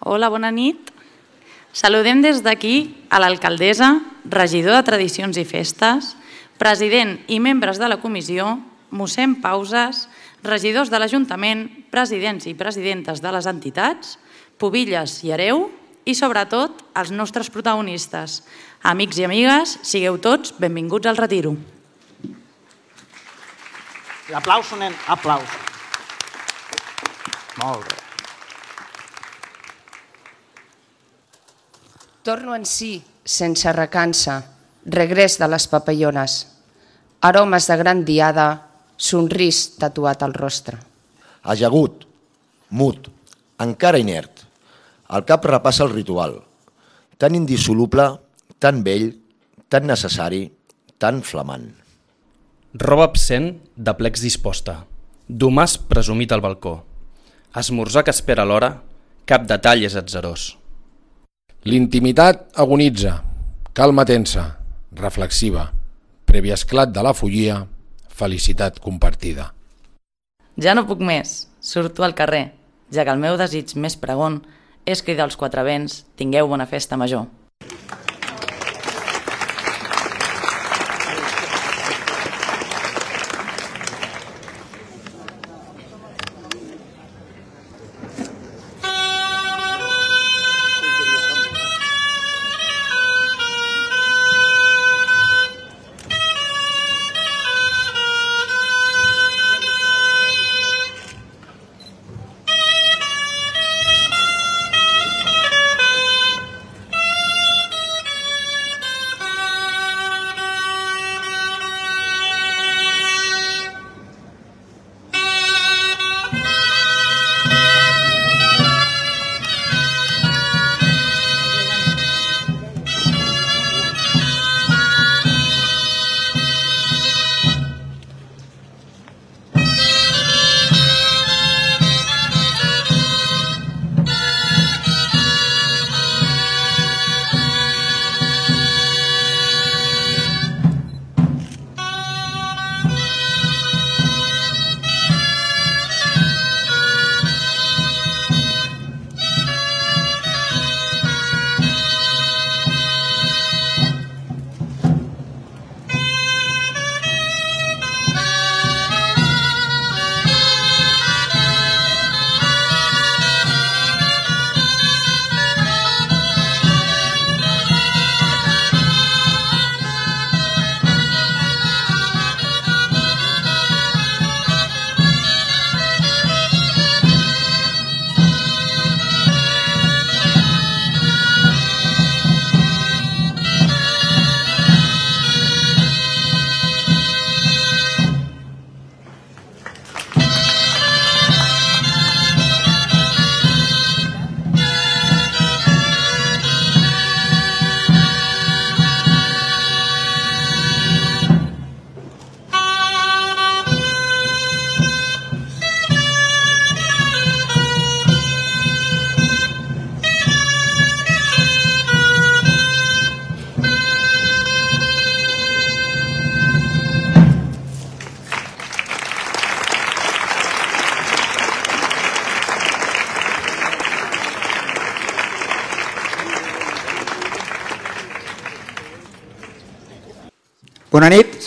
Hola, bona nit. Saludem des d'aquí a l'alcaldessa, regidor de Tradicions i Festes, president i membres de la comissió, mossèn Pauses, regidors de l'Ajuntament, presidents i presidentes de les entitats, Pubilles i Areu i, sobretot, els nostres protagonistes. Amics i amigues, sigueu tots benvinguts al retiro. Aplauso, nen, aplauso. Molt bé. Torno en si, sense recança, regrés de les papallones, aromes de gran diada, somrís tatuat al rostre. Ajagut, mut, encara inert. El cap repassa el ritual. Tan indissoluble, tan vell, tan necessari, tan flamant. Roba absent de plecs disposta. Domàs presumit al balcó. Esmorzar que espera l'hora, cap detall és atzerós. L'intimitat agonitza, calma tensa, reflexiva, previ esclat de la follia, felicitat compartida. Ja no puc més, surto al carrer, ja que el meu desig més pregon és cridar als quatre vents, tingueu bona festa major.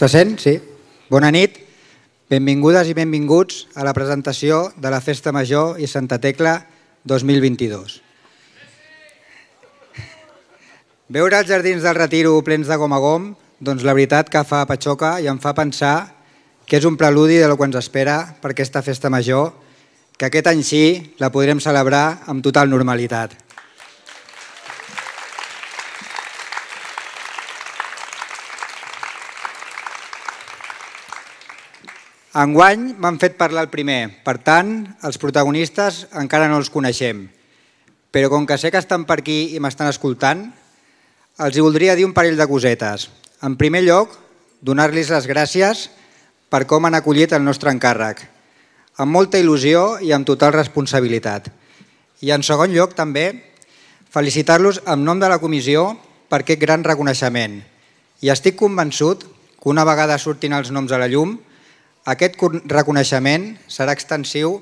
Se sent? Sí. Bona nit, benvingudes i benvinguts a la presentació de la Festa Major i Santa Tecla 2022. Veure els jardins del Retiro plens de gom a gom, doncs la veritat que fa patxoca i em fa pensar que és un preludi de lo que ens espera per aquesta festa major, que aquest any sí la podrem celebrar amb total normalitat. Enguany m'han fet parlar el primer, per tant, els protagonistes encara no els coneixem. Però com que sé que estan per aquí i m'estan escoltant, els hi voldria dir un parell de cosetes. En primer lloc, donar-los les gràcies per com han acollit el nostre encàrrec, amb molta il·lusió i amb total responsabilitat. I en segon lloc, també, felicitar-los en nom de la comissió per aquest gran reconeixement. I estic convençut que una vegada surtin els noms a la llum, aquest reconeixement serà extensiu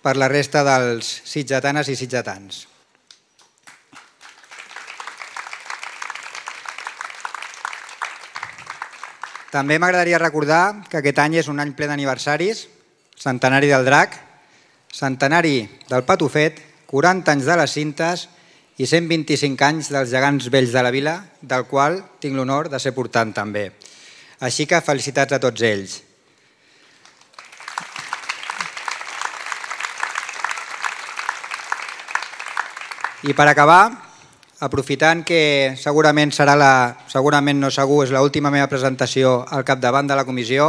per la resta dels sitgetanes i sitgetans. També m'agradaria recordar que aquest any és un any ple d'aniversaris, centenari del drac, centenari del patufet, 40 anys de les cintes i 125 anys dels gegants vells de la vila, del qual tinc l'honor de ser portant també. Així que felicitats a tots ells. I per acabar, aprofitant que segurament serà la, segurament no segur, és l'última meva presentació al capdavant de la comissió,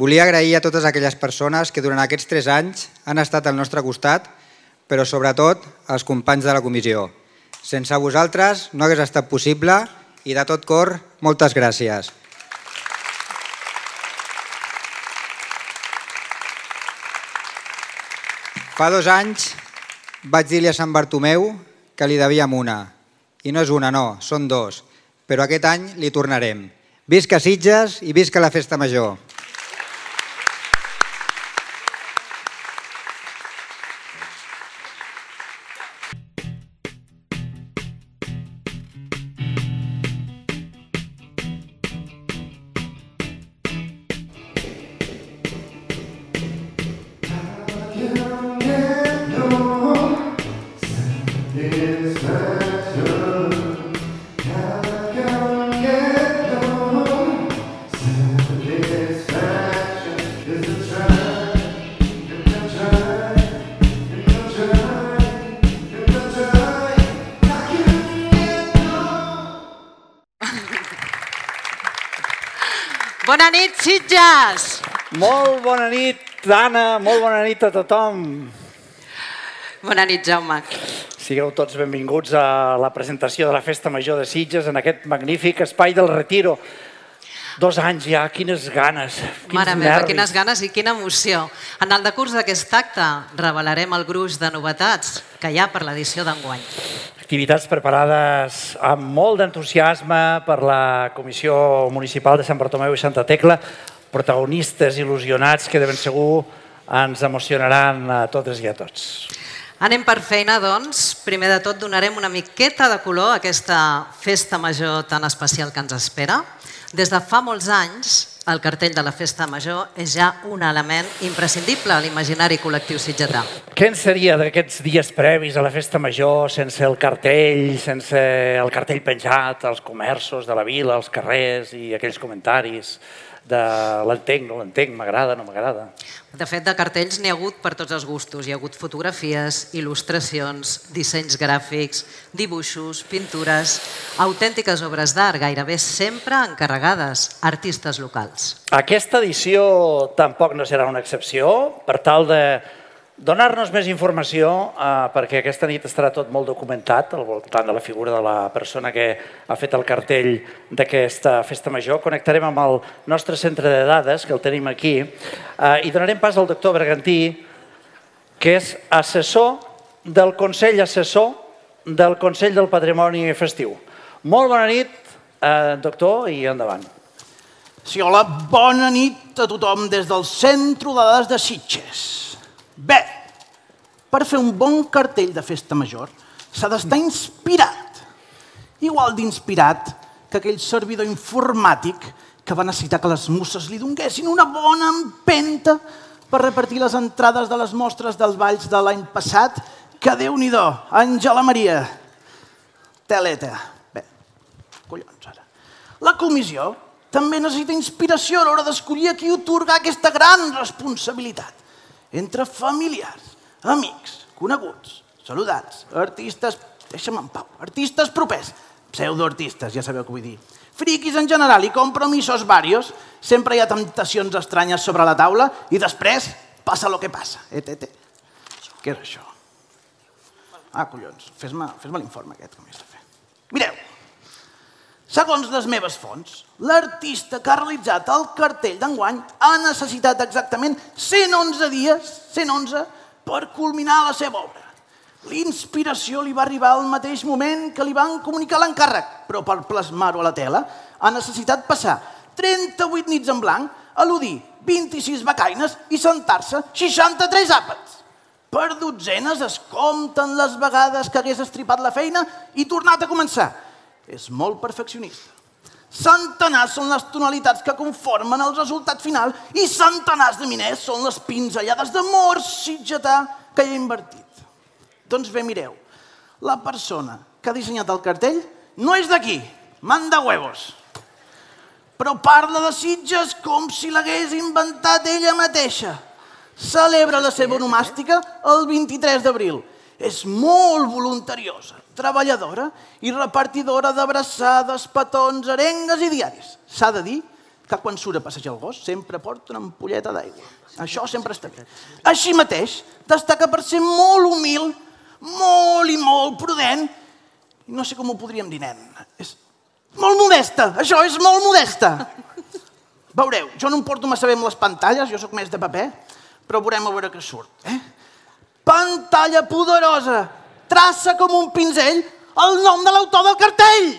volia agrair a totes aquelles persones que durant aquests tres anys han estat al nostre costat, però sobretot als companys de la comissió. Sense vosaltres no hagués estat possible i de tot cor, moltes gràcies. Fa dos anys vaig dir-li a Sant Bartomeu que li devíem una. I no és una, no, són dos. Però aquest any li tornarem. Visca Sitges i visca la Festa Major. Bona nit, Anna, molt bona nit a tothom. Bona nit, Jaume. Sigueu tots benvinguts a la presentació de la Festa Major de Sitges en aquest magnífic espai del Retiro. Dos anys ja, quines ganes, quins Mare meva, nervis. quines ganes i quina emoció. En el decurs d'aquest acte revelarem el gruix de novetats que hi ha per l'edició d'enguany. Activitats preparades amb molt d'entusiasme per la Comissió Municipal de Sant Bartomeu i Santa Tecla, protagonistes il·lusionats que de ben segur ens emocionaran a totes i a tots. Anem per feina, doncs. Primer de tot donarem una miqueta de color a aquesta festa major tan especial que ens espera. Des de fa molts anys, el cartell de la festa major és ja un element imprescindible a l'imaginari col·lectiu sitgetà. Què en seria d'aquests dies previs a la festa major sense el cartell, sense el cartell penjat als comerços de la vila, als carrers i aquells comentaris de l'entenc, no l'entenc, m'agrada, no m'agrada. De fet, de cartells n'hi ha hagut per tots els gustos. Hi ha hagut fotografies, il·lustracions, dissenys gràfics, dibuixos, pintures, autèntiques obres d'art, gairebé sempre encarregades a artistes locals. Aquesta edició tampoc no serà una excepció, per tal de donar-nos més informació, eh, perquè aquesta nit estarà tot molt documentat al voltant de la figura de la persona que ha fet el cartell d'aquesta festa major. Connectarem amb el nostre centre de dades, que el tenim aquí, eh, i donarem pas al doctor Bergantí, que és assessor del Consell Assessor del Consell del Patrimoni Festiu. Molt bona nit, eh, doctor, i endavant. Sí, hola, bona nit a tothom des del Centre de Dades de Sitges. Bé, per fer un bon cartell de festa major s'ha d'estar inspirat. Igual d'inspirat que aquell servidor informàtic que va necessitar que les musses li donguessin una bona empenta per repartir les entrades de les mostres dels balls de l'any passat, que déu-n'hi-do, Àngela Maria. Teleta. Bé, collons ara. La comissió també necessita inspiració a l'hora d'escollir a qui otorgar aquesta gran responsabilitat. Entre familiars, amics, coneguts, saludats, artistes, deixa'm en pau, artistes propers, pseudoartistes, ja sabeu què vull dir, friquis en general i compromisos varios, sempre hi ha temptacions estranyes sobre la taula i després passa lo que passa. Et, et, et. Què és això? Ah, collons, fes-me fes, l'informe aquest que m'he de fer. Mireu, segons les meves fonts, l'artista que ha realitzat el cartell d'enguany ha necessitat exactament 111 dies, 111, per culminar la seva obra. L'inspiració li va arribar al mateix moment que li van comunicar l'encàrrec, però per plasmar-ho a la tela ha necessitat passar 38 nits en blanc, al·ludir 26 becaines i sentar-se 63 àpats. Per dotzenes es compten les vegades que hagués estripat la feina i tornat a començar. És molt perfeccionista. Centenars són les tonalitats que conformen el resultat final i centenars de miners són les pinzellades d'amor sitgetà que hi ha invertit. Doncs bé, mireu, la persona que ha dissenyat el cartell no és d'aquí, manda huevos. Però parla de Sitges com si l'hagués inventat ella mateixa. Celebra la seva onomàstica el 23 d'abril. És molt voluntariosa, treballadora i repartidora d'abraçades, petons, arengues i diaris. S'ha de dir que quan surt a passejar el gos sempre porta una ampolleta d'aigua. Això sempre està bé. Així mateix, destaca per ser molt humil, molt i molt prudent, i no sé com ho podríem dir, nen. És molt modesta, això és molt modesta. Veureu, jo no em porto massa bé amb les pantalles, jo sóc més de paper, però veurem a veure què surt. Eh? Pantalla poderosa, traça com un pinzell el nom de l'autor del cartell.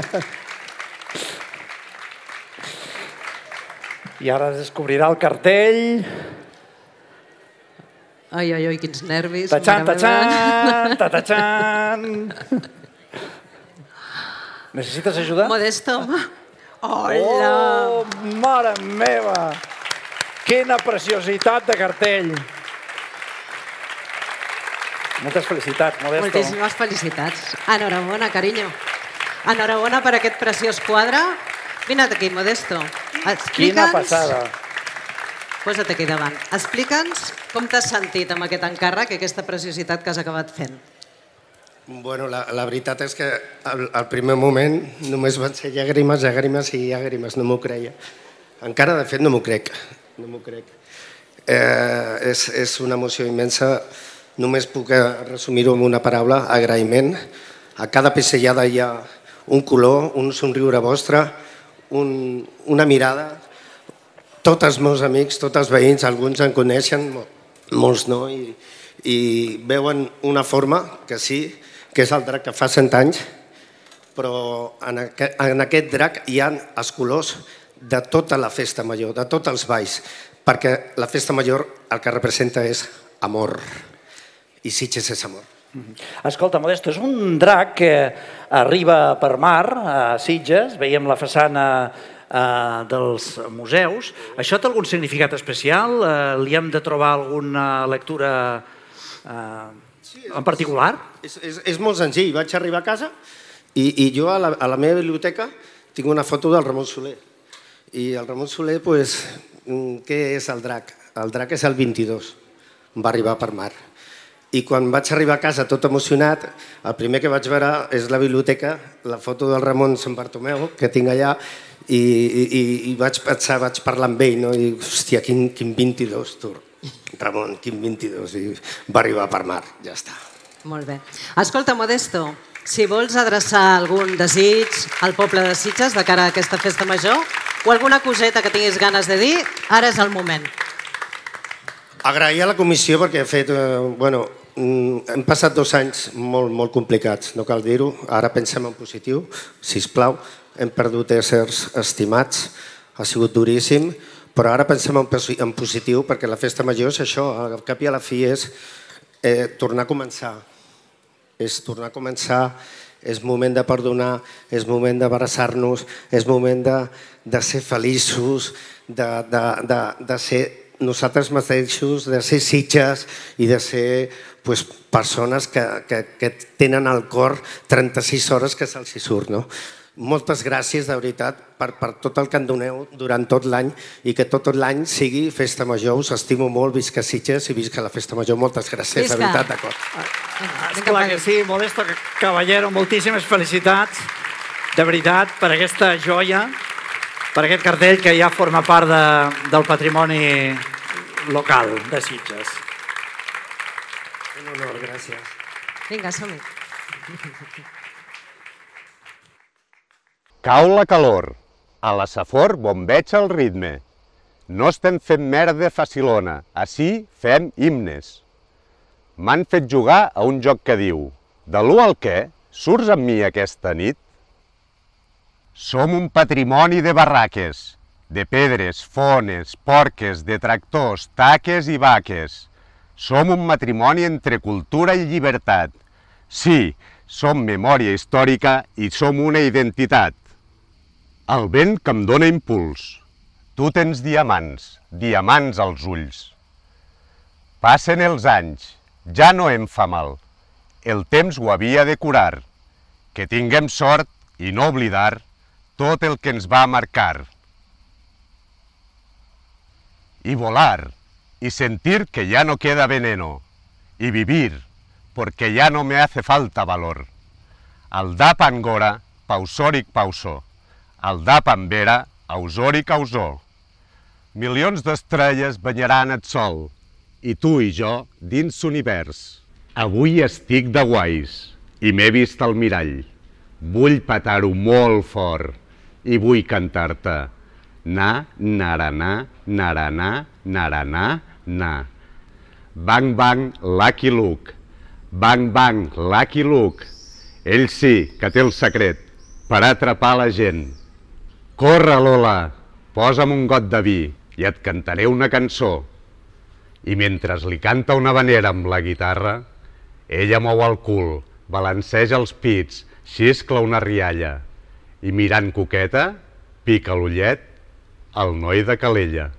I ara es descobrirà el cartell. Ai, ai, ai, quins nervis. Tachan, tachan, tatachan. Necessites ajuda? Modesto. Hola. Oh, mare meva! Quina preciositat de cartell! Moltes felicitats, Modesto. Moltíssimes felicitats. Enhorabona, carinyo. Enhorabona per aquest preciós quadre. Vina't aquí, Modesto. Quina passada. Posa't aquí davant. Explica'ns com t'has sentit amb aquest encàrrec i aquesta preciositat que has acabat fent. Bueno, la, la veritat és que al, al primer moment només van ser llàgrimes, llàgrimes i llàgrimes, no m'ho creia. Encara, de fet, no m'ho crec. No m'ho crec. Eh, és, és una emoció immensa. Només puc eh, resumir-ho amb una paraula, agraïment. A cada pissellada hi ha un color, un somriure vostre, un, una mirada. Tots els meus amics, tots els veïns, alguns en coneixen, mo- molts no, i, i veuen una forma que sí, que és el drac que fa 100 anys, però en aquest, en aquest drac hi ha els colors de tota la festa major, de tots els balls, perquè la festa major el que representa és amor, i Sitges és amor. Escolta, Modesto, és un drac que arriba per mar a Sitges, veiem la façana eh, dels museus. Això té algun significat especial? Eh, li hem de trobar alguna lectura eh, en particular? És, és, és molt senzill. Vaig arribar a casa i, i jo a la, a la meva biblioteca tinc una foto del Ramon Soler. I el Ramon Soler, pues, mm, què és el drac? El drac és el 22. Va arribar per mar. I quan vaig arribar a casa tot emocionat, el primer que vaig veure és la biblioteca, la foto del Ramon Sant Bartomeu, que tinc allà, i, i, i vaig pensar, vaig parlar amb ell, no? i dic, hòstia, quin, quin 22, tu, Ramon, quin 22, i va arribar per mar, ja està. Molt bé. Escolta, Modesto, si vols adreçar algun desig al poble de Sitges de cara a aquesta festa major o alguna coseta que tinguis ganes de dir, ara és el moment. Agrair a la comissió perquè ha fet... Eh, bueno, mm, hem passat dos anys molt, molt complicats, no cal dir-ho. Ara pensem en positiu, si plau. Hem perdut éssers estimats, ha sigut duríssim, però ara pensem en positiu perquè la festa major és això, al cap i a la fi és eh, tornar a començar. És tornar a començar, és moment de perdonar, és moment d'abraçar-nos, és moment de, de ser feliços, de, de, de, de ser nosaltres mateixos, de ser sitges i de ser pues, persones que, que, que tenen al cor 36 hores que se'ls hi surt. No? Moltes gràcies, de veritat, per, per tot el que en doneu durant tot l'any i que tot l'any sigui festa major. Us estimo molt, visca Sitges i visca la festa major. Moltes gràcies, Visca. de veritat, d'acord. Esclar que sí, Modesto Caballero, moltíssimes felicitats, de veritat, per aquesta joia, per aquest cartell que ja forma part de, del patrimoni local de Sitges. Un honor, gràcies. Vinga, som-hi. Cau la calor. A la Safor bombeig el ritme. No estem fent merda facilona, així fem himnes. M'han fet jugar a un joc que diu de l'1 al què, surts amb mi aquesta nit? Som un patrimoni de barraques, de pedres, fones, porques, de tractors, taques i vaques. Som un matrimoni entre cultura i llibertat. Sí, som memòria històrica i som una identitat. El vent que em dóna impuls. Tu tens diamants, diamants als ulls. Passen els anys, ja no em fa mal. El temps ho havia de curar. Que tinguem sort i no oblidar tot el que ens va marcar. Y volar, y sentir que ya no queda veneno, y vivir, porque ya no me hace falta valor. Al dap angora, pausòric pausó. Al dap ambera, ausòric ausó. Milions d'estrelles banyaran el sol, i tu i jo dins l'univers. Avui estic de guais i m'he vist al mirall. Vull patar-ho molt fort i vull cantar-te. Na, narana, narana, narana, na. Bang, bang, Lucky Luke. Bang, bang, Lucky Luke. Ell sí que té el secret per atrapar la gent. Corre, Lola, posa'm un got de vi i et cantaré una cançó. I mentre li canta una vanera amb la guitarra, ella mou el cul, balanceja els pits, xiscla una rialla i mirant coqueta, pica l'ullet al noi de Calella.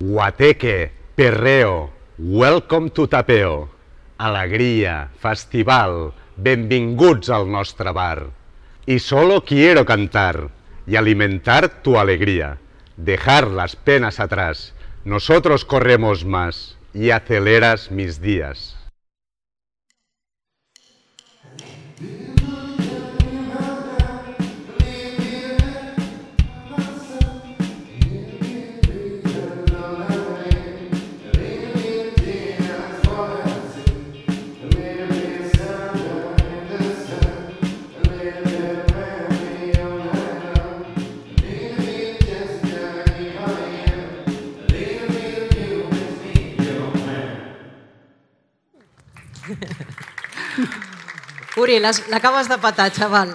Guateque, perreo, welcome to Tapeo. Alegria, festival, benvinguts al nostre bar. Y solo quiero cantar y alimentar tu alegría, dejar las penas atrás. Nosotros corremos más y aceleras mis días. Uri, l'acabes de patar, xaval.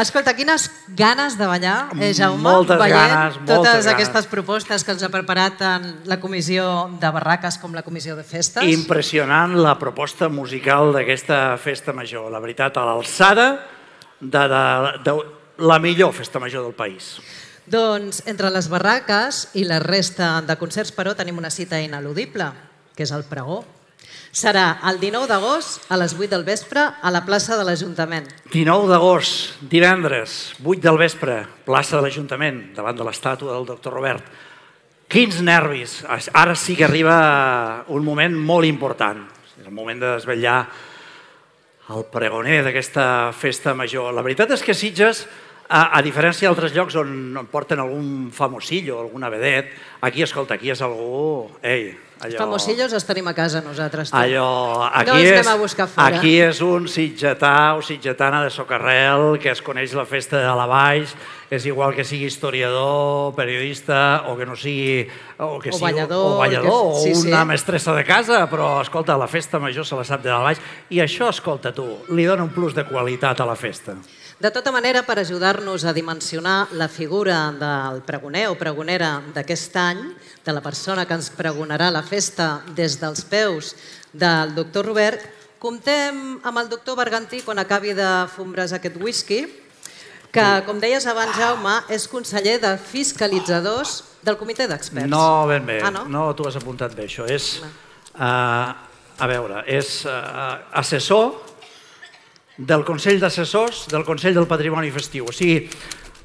Escolta, quines ganes de ballar, eh, Jaume, Moltes veient ganes, moltes totes ganes. aquestes propostes que ens ha preparat tant la comissió de barraques com la comissió de festes. Impressionant la proposta musical d'aquesta festa major. La veritat, a l'alçada de, de, de la millor festa major del país. Doncs entre les barraques i la resta de concerts, però, tenim una cita ineludible, que és el pregó. Serà el 19 d'agost a les 8 del vespre a la plaça de l'Ajuntament. 19 d'agost, divendres, 8 del vespre, plaça de l'Ajuntament, davant de l'estàtua del doctor Robert. Quins nervis! Ara sí que arriba un moment molt important. És el moment de desvetllar el pregoner d'aquesta festa major. La veritat és que Sitges, a, a diferència d'altres llocs on, on porten algun famosillo, alguna vedet, aquí, escolta, aquí és algú... Ei, allò... Famosillos els tenim a casa nosaltres. tu. Allò, aquí, no els és, anem a buscar fora. aquí és un sitgetà o sitgetana de Socarrel que es coneix la festa de la Baix, és igual que sigui historiador, periodista o que no sigui... O, que O sigui, ballador, o, ballador, que- sí, o una sí. mestressa de casa, però, escolta, la festa major se la sap de la Baix. I això, escolta tu, li dona un plus de qualitat a la festa. De tota manera, per ajudar-nos a dimensionar la figura del pregoner o pregonera d'aquest any, de la persona que ens pregonarà la festa des dels peus del doctor Robert, comptem amb el doctor Bergantí quan acabi de fombres aquest whisky, que, com deies abans, Jaume, és conseller de fiscalitzadors del comitè d'experts. No, ben bé. Ah, no? no t'ho has apuntat bé, això. És, uh, a veure, és uh, assessor del Consell d'Assessors del Consell del Patrimoni Festiu. O sigui,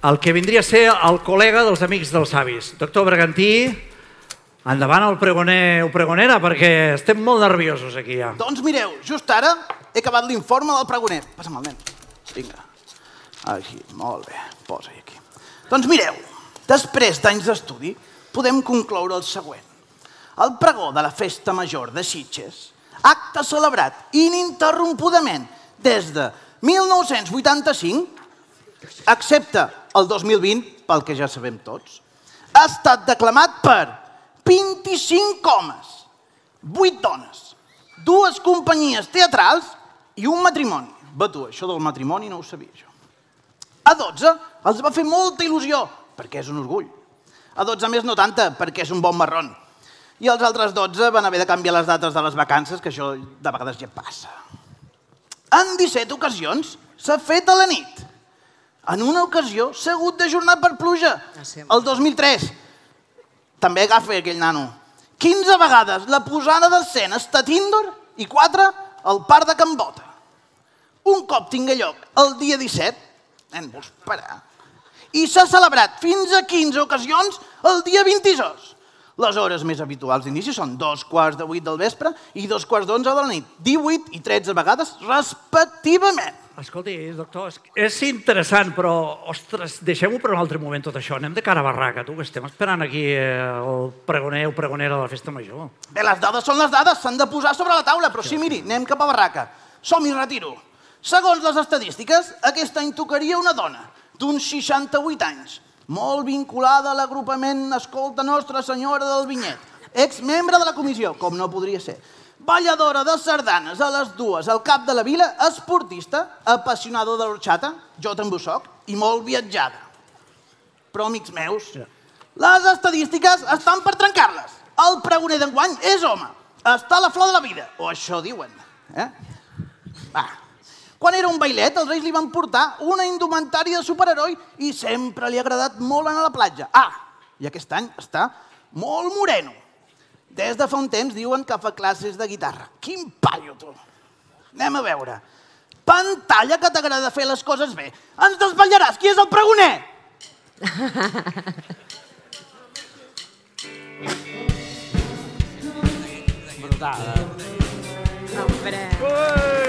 el que vindria a ser el col·lega dels Amics dels Avis. Doctor Bergantí, endavant el pregoner o pregonera, perquè estem molt nerviosos aquí ja. Doncs mireu, just ara he acabat l'informe del pregoner. Passa'm el nen. Vinga. Aquí, molt bé. Posa-hi aquí. Doncs mireu, després d'anys d'estudi, podem concloure el següent. El pregó de la Festa Major de Sitges, acte celebrat ininterrompudament des de 1985, excepte el 2020, pel que ja sabem tots. Ha estat declamat per 25 homes, 8 dones, dues companyies teatrals i un matrimoni. Va tu, això del matrimoni no ho sabia jo. A 12 els va fer molta il·lusió, perquè és un orgull. A 12 més no tanta, perquè és un bon marrón. I els altres 12 van haver de canviar les dates de les vacances, que això de vegades ja passa. En 17 ocasions s'ha fet a la nit. En una ocasió s'ha hagut d'ajornar per pluja. El 2003. També agafa aquell nano. 15 vegades la posada d'escena està a Tinder i 4 al parc de Can Bota. Un cop tingui lloc el dia 17, nen, vols parar? I s'ha celebrat fins a 15 ocasions el dia 26. Les hores més habituals d'inici són dos quarts de vuit del vespre i dos quarts d'onze de la nit, 18 i 13 vegades respectivament. Escolti, doctor, és, és interessant, però, ostres, deixem-ho per un altre moment tot això. Anem de cara a barraca, tu, que estem esperant aquí eh, el pregoner o pregonera de la festa major. Bé, les dades són les dades, s'han de posar sobre la taula, però sí, miri, anem cap a barraca. Som-hi, retiro. Segons les estadístiques, aquest any tocaria una dona d'uns 68 anys, molt vinculada a l'agrupament Escolta Nostra Senyora del Vinyet, exmembre de la comissió, com no podria ser, balladora de sardanes a les dues al cap de la vila, esportista, apassionada de l'orxata, jo també ho soc, i molt viatjada. Però, amics meus, les estadístiques estan per trencar-les. El pregoner d'enguany és home. Està a la flor de la vida, o això diuen. Eh? Va, quan era un bailet, els reis li van portar una indumentària de superheroi i sempre li ha agradat molt anar a la platja. Ah, i aquest any està molt moreno. Des de fa un temps diuen que fa classes de guitarra. Quin paio, tu! Anem a veure. Pantalla que t'agrada fer les coses bé. Ens desvetllaràs. Qui és el pregoner? Brutal. Hombre. Ven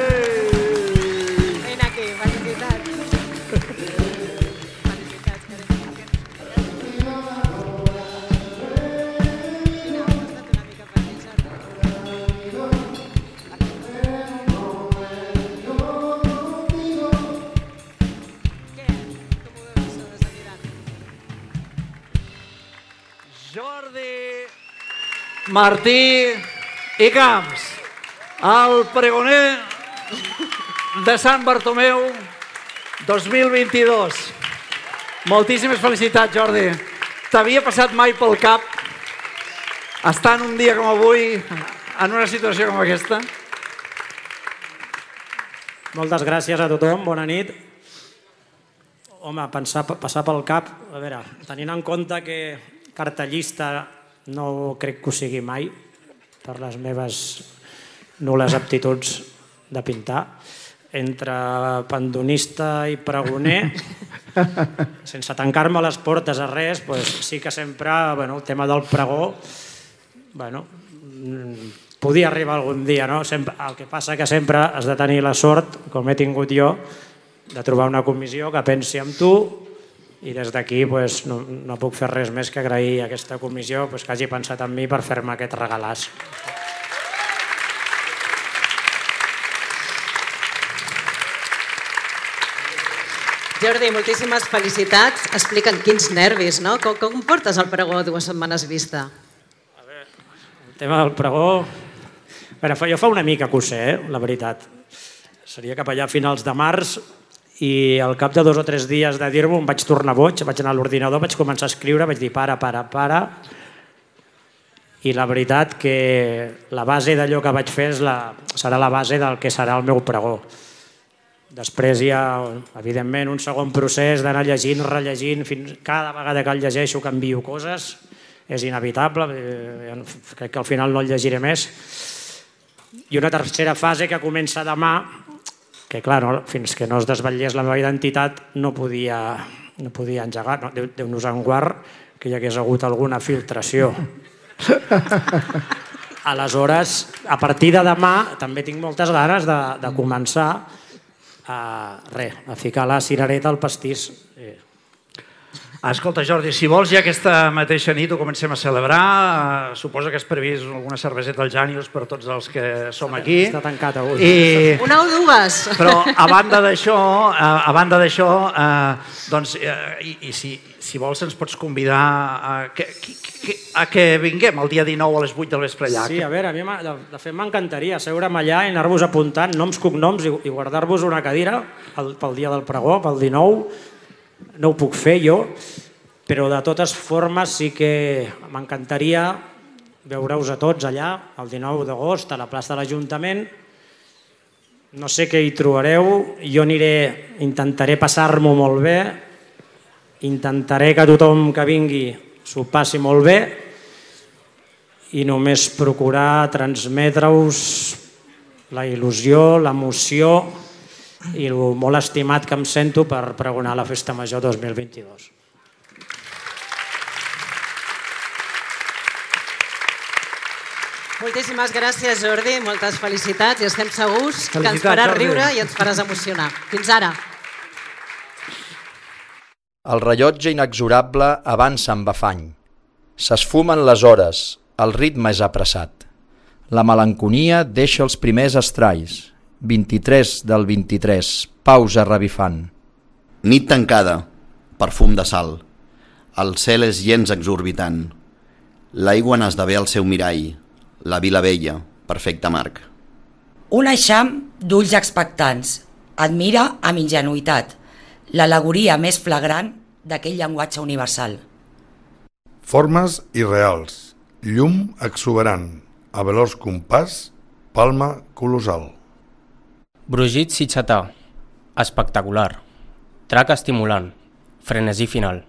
Martí i Camps, el pregoner de Sant Bartomeu 2022. Moltíssimes felicitats, Jordi. T'havia passat mai pel cap estar en un dia com avui en una situació com aquesta? Moltes gràcies a tothom, bona nit. Home, pensar, passar pel cap, a veure, tenint en compte que cartellista no crec que ho sigui mai per les meves nules aptituds de pintar, entre pandonista i pregoner, sense tancar-me les portes a res, doncs sí que sempre bueno, el tema del pregó bueno, mm, podia arribar algun dia, no? Sempre, el que passa que sempre has de tenir la sort, com he tingut jo, de trobar una comissió que pensi en tu i des d'aquí pues, no, no puc fer res més que agrair a aquesta comissió pues, que hagi pensat en mi per fer-me aquest regalàs. Jordi, moltíssimes felicitats. Explica'm quins nervis, no? Com, com portes el pregó dues setmanes vista? El tema del pregó... A veure, jo fa una mica que ho sé, eh, la veritat. Seria cap allà a finals de març i al cap de dos o tres dies de dir-m'ho em vaig tornar boig, vaig anar a l'ordinador, vaig començar a escriure, vaig dir para, para, para, i la veritat que la base d'allò que vaig fer és la, serà la base del que serà el meu pregó. Després hi ha, evidentment, un segon procés d'anar llegint, rellegint, fins cada vegada que el llegeixo canvio coses, és inevitable, eh, crec que al final no el llegiré més. I una tercera fase que comença demà, que clar, no, fins que no es desvetllés la meva identitat no podia, no podia engegar, no, Déu, Déu nos en guard que hi hagués hagut alguna filtració. Aleshores, a partir de demà també tinc moltes ganes de, de començar a, re, a ficar la cirereta al pastís. Eh, Escolta, Jordi, si vols, ja aquesta mateixa nit ho comencem a celebrar. Uh, suposo que és previst alguna cerveseta al Jànius per tots els que som aquí. Està tancat avui. I... Una o dues. Però a banda d'això, a, a banda d'això, eh, doncs, eh, i, i si, si vols ens pots convidar a que, que, a que vinguem el dia 19 a les 8 del vespre allà. Sí, a veure, a mi de, de fet m'encantaria seure'm allà i anar-vos apuntant noms, cognoms i, i guardar-vos una cadira el, pel dia del pregó, pel 19. No ho puc fer jo, però de totes formes sí que m'encantaria veure-us a tots allà el 19 d'agost a la plaça de l'Ajuntament. No sé què hi trobareu, jo aniré, intentaré passar-m'ho molt bé, intentaré que tothom que vingui s'ho passi molt bé i només procurar transmetre-us la il·lusió, l'emoció i el molt estimat que em sento per pregonar la Festa Major 2022. Moltíssimes gràcies, Jordi, moltes felicitats i estem segurs que ens Felicitats, faràs riure i ens faràs emocionar. Fins ara. El rellotge inexorable avança amb afany. S'esfumen les hores, el ritme és apressat. La melanconia deixa els primers estralls. 23 del 23, pausa revifant. Nit tancada, perfum de sal. El cel és gens exorbitant. L'aigua n'esdevé el seu mirall, la vila vella, perfecte marc. Un eixam d'ulls expectants. Admira amb ingenuïtat l'alegoria més flagrant d'aquell llenguatge universal. Formes irreals, llum exuberant, a veloç compàs, palma colossal. Brugit sitxatà. Espectacular. Trac estimulant. Frenesí final.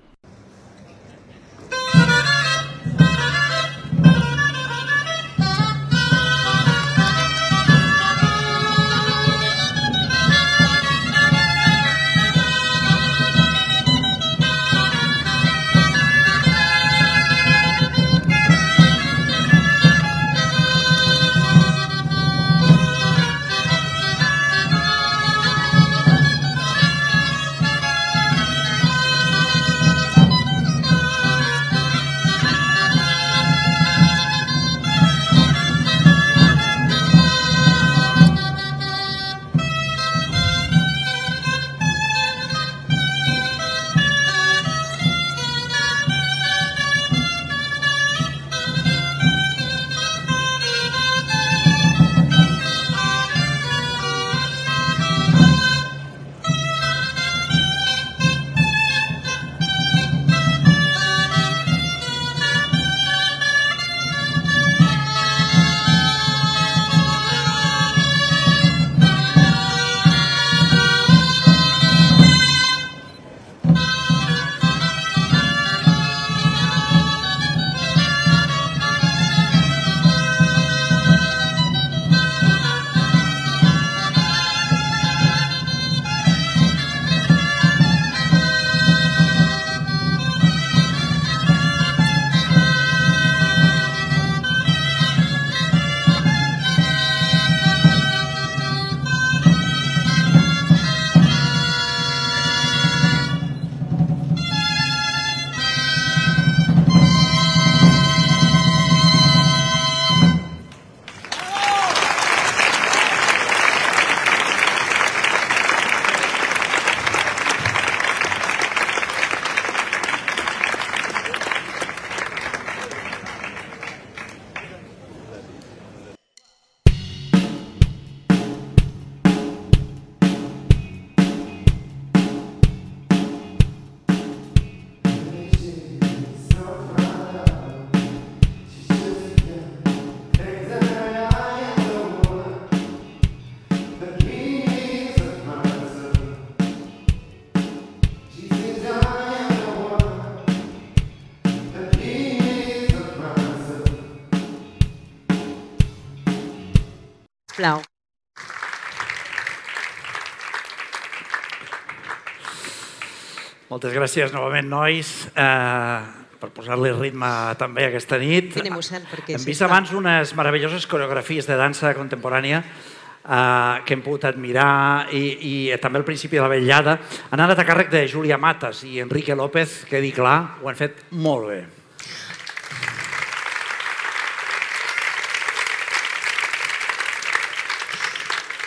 Moltes gràcies novament, nois, eh, per posar-li ritme també aquesta nit. Vine, mossèn, perquè Hem vist abans unes meravelloses coreografies de dansa contemporània eh, que hem pogut admirar i, i també al principi de la vetllada han anat a càrrec de Júlia Matas i Enrique López, que dir clar, ho han fet molt bé.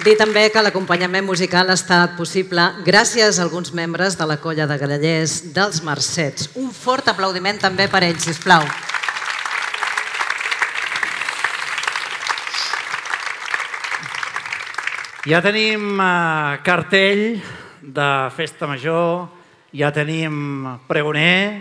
Dir també que l'acompanyament musical ha estat possible gràcies a alguns membres de la colla de grallers dels Mercets. Un fort aplaudiment també per ells, sisplau. Ja tenim eh, cartell de festa major, ja tenim pregoner.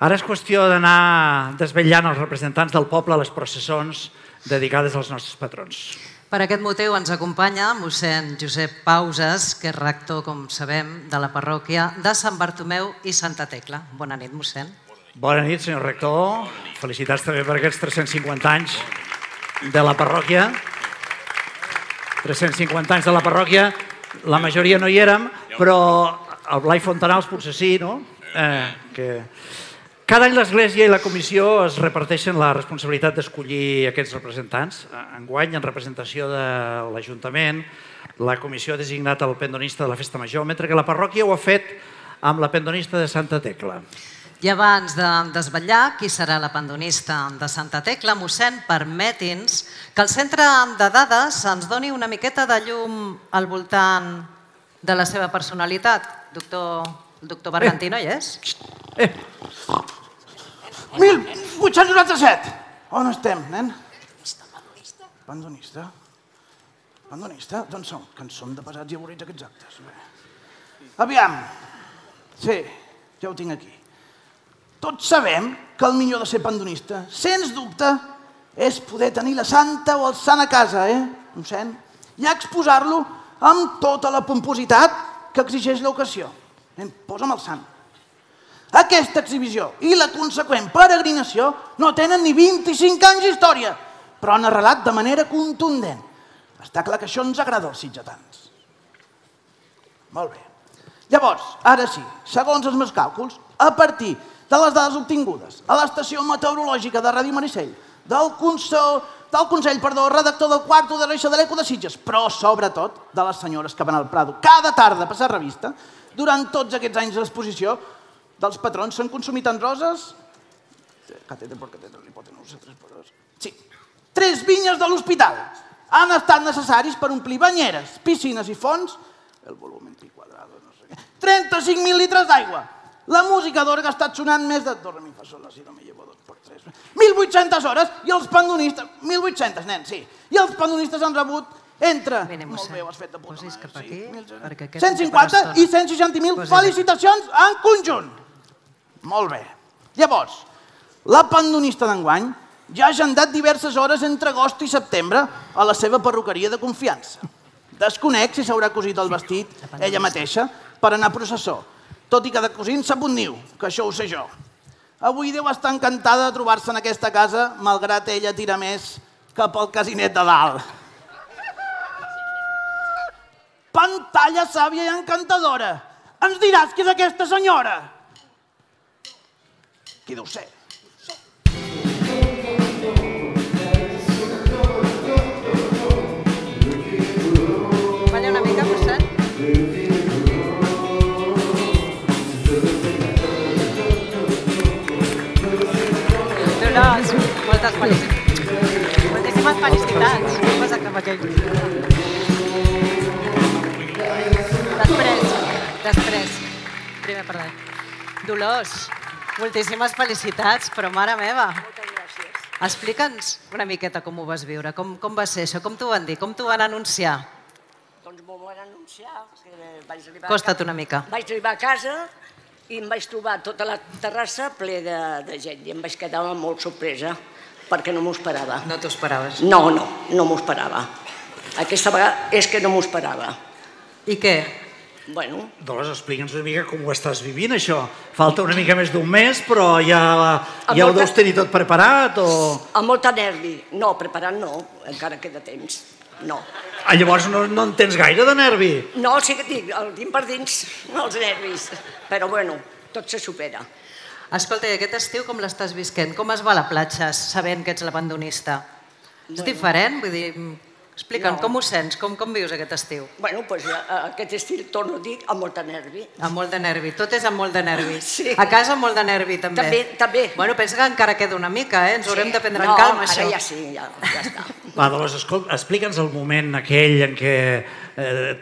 Ara és qüestió d'anar desvetllant els representants del poble a les processons dedicades als nostres patrons. Per aquest motiu ens acompanya mossèn Josep Pauses, que és rector, com sabem, de la parròquia de Sant Bartomeu i Santa Tecla. Bona nit, mossèn. Bona nit, senyor rector. Felicitats també per aquests 350 anys de la parròquia. 350 anys de la parròquia, la majoria no hi érem, però el Blai Fontanals potser sí, no? Eh, que... Cada any l'Església i la Comissió es reparteixen la responsabilitat d'escollir aquests representants. Enguany, en representació de l'Ajuntament, la Comissió ha designat el pendonista de la Festa Major, mentre que la parròquia ho ha fet amb la pendonista de Santa Tecla. I abans de desvetllar qui serà la pandonista de Santa Tecla, mossèn, permeti'ns que el centre de dades ens doni una miqueta de llum al voltant de la seva personalitat. Doctor, el doctor Bergantí no hi és? Eh. 1897. On estem, nen? Pandonista. Pandonista? Doncs som, que en som de pesats i avorrits aquests actes. Bé. Aviam. Sí, ja ho tinc aquí. Tots sabem que el millor de ser pandonista, sens dubte, és poder tenir la santa o el sant a casa, eh, mossèn? I exposar-lo amb tota la pompositat que exigeix l'ocasió. Nen, posa'm el sant. Aquesta exhibició i la conseqüent peregrinació no tenen ni 25 anys d'història, però han arrelat de manera contundent. Està clar que això ens agrada als sitgetans. Molt bé. Llavors, ara sí, segons els meus càlculs, a partir de les dades obtingudes a l'estació meteorològica de Ràdio Maricel, del Consell, del Consell perdó, redactor del quarto de l'Eixa de l'Eco de Sitges, però sobretot de les senyores que van al Prado cada tarda a passar revista, durant tots aquests anys d'exposició, dels patrons s'han consumit en roses... Catete por catete, hipotenusa, tres por. Sí. Tres vinyes de l'hospital han estat necessaris per omplir banyeres, piscines i fonts, el volum i quadrado, no sé què, 35.000 litres d'aigua. La música d'orga ha estat sonant més de... Do, re, mi, fa, si, do, mi, llevo, dos por tres... 1.800 hores i els pandonistes... 1.800, nen, sí. I els pandonistes han rebut entre... Vine, molt bé, ho has fet de puta Posis cap aquí, perquè aquest 150 i 160.000 Posis felicitacions en conjunt. Molt bé. Llavors, la pandonista d'enguany ja ha agendat diverses hores entre agost i setembre a la seva perruqueria de confiança. Desconec si s'haurà cosit el vestit ella mateixa per anar a processó, tot i que de cosint sap un niu, que això ho sé jo. Avui deu estar encantada de trobar-se en aquesta casa, malgrat ella tira més cap al casinet de dalt. Pantalla sàvia i encantadora. Ens diràs qui és aquesta senyora? Qui deu ser? Una mica, moltes felicitats. Moltíssimes felicitats. Cap aquell? Després, després. Primer parlar. Dolors, moltíssimes felicitats, però mare meva. Moltes gràcies. Explica'ns una miqueta com ho vas viure, com, com va ser això, com t'ho van dir, com t'ho van anunciar. Doncs m'ho van anunciar. Que vaig arribar Costa't una mica. Vaig arribar a casa i em vaig trobar tota la terrassa ple de, de gent i em vaig quedar molt sorpresa perquè no m'ho esperava. No t'ho esperaves? No, no, no m'ho esperava. Aquesta vegada és que no m'ho esperava. I què? Bueno, Dolors, explica'ns una mica com ho estàs vivint, això. Falta una mica més d'un mes, però ja, ja ho molta- deus tenir tot preparat o... amb molta nervi. No, preparat no, encara queda temps. No. Ah, llavors no, no en tens gaire de nervi. No, sí que tinc, el tinc per dins, els nervis. Però bueno, tot se supera. Escolta, i aquest estiu com l'estàs visquent? Com es va a la platja sabent que ets l'abandonista? És diferent? Vull dir, Explica'm, No. com ho sents? Com, com vius aquest estiu? Bueno, pues, eh, aquest estil, torno a dir, amb molta nervi. Amb molt de nervi. Tot és amb molt de nervi. Sí. A casa amb molt de nervi, també. També, també. Bueno, pensa que encara queda una mica, eh? Ens haurem de prendre no, en calma, ara això. ja sí, ja, ja està. Va, Dolors, escolta, explica'ns el moment aquell en què eh,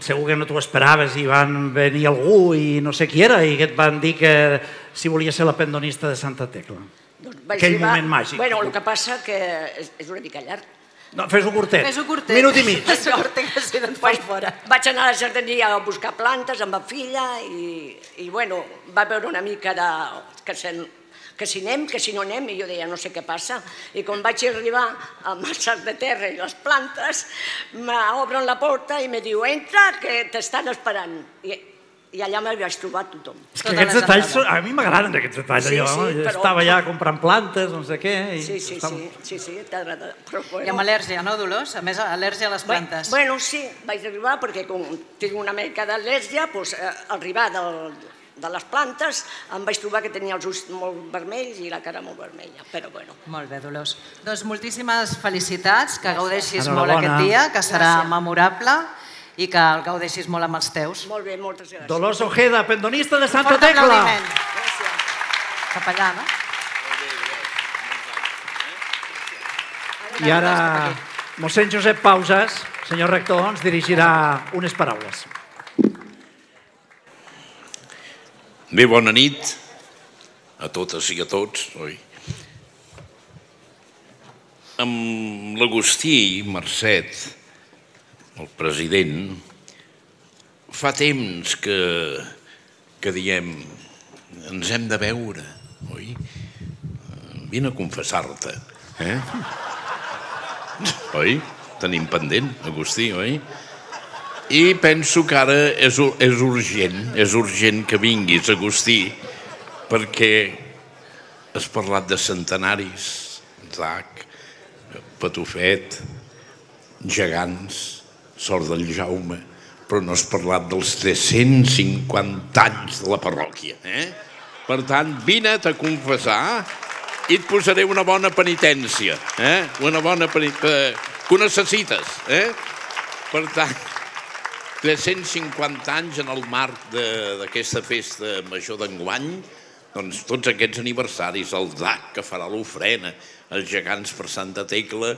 segur que no t'ho esperaves i van venir algú i no sé qui era i que et van dir que si volia ser la pendonista de Santa Tecla. Doncs Aquell arribar- moment màgic. Bueno, el que passa que és, és una mica llarg. No, fes-ho curtet. Fes-ho curtet. Minut i mig. Sort que si no et fas fora. Vaig anar a la jardineria a buscar plantes amb la filla i, i bueno, va veure una mica de... que, sen, que si anem, que si no anem, i jo deia, no sé què passa. I quan vaig arribar amb el sac de terra i les plantes, m'obren la porta i me diu, entra, que t'estan esperant. I, i allà me'l vaig trobar tothom. És que aquests detalls, són- a mi m'agraden aquests detalls. Sí, allò, sí, no? però- Estava ja comprant plantes, no sé què. I Sí, sí, estava- sí, sí, sí, t'agrada. Bueno. I amb al·lèrgia, no, Dolors? A més, al·lèrgia a les plantes. Bueno, sí, vaig arribar perquè com tinc una mica d'al·lèrgia, doncs, eh, arribar del, de les plantes em vaig trobar que tenia els ulls molt vermells i la cara molt vermella, però bueno. Molt bé, Dolors. Doncs moltíssimes felicitats, que gaudeixis molt aquest dia, que serà Gràcies. memorable i que el gaudeixis molt amb els teus. Molt bé, moltes gràcies. Dolors Ojeda, pendonista de Santa Fort Tecla. aplaudiment. Cap allà, no? I ara, mossèn Josep Pausas, senyor rector, ens dirigirà unes paraules. Bé, bona nit a totes i a tots, oi? Amb l'Agustí Mercet, el president, fa temps que, que diem ens hem de veure, oi? Vine a confessar-te, eh? Oi? Tenim pendent, Agustí, oi? I penso que ara és, és urgent, és urgent que vinguis, Agustí, perquè has parlat de centenaris, Zac, Patufet, gegants, sort del Jaume, però no has parlat dels 350 anys de la parròquia. Eh? Per tant, vine a confessar i et posaré una bona penitència. Eh? Una bona penitència que ho necessites. Eh? Per tant, 350 anys en el marc d'aquesta festa major d'enguany, doncs tots aquests aniversaris, el DAC que farà l'ofrena, els gegants per Santa Tecla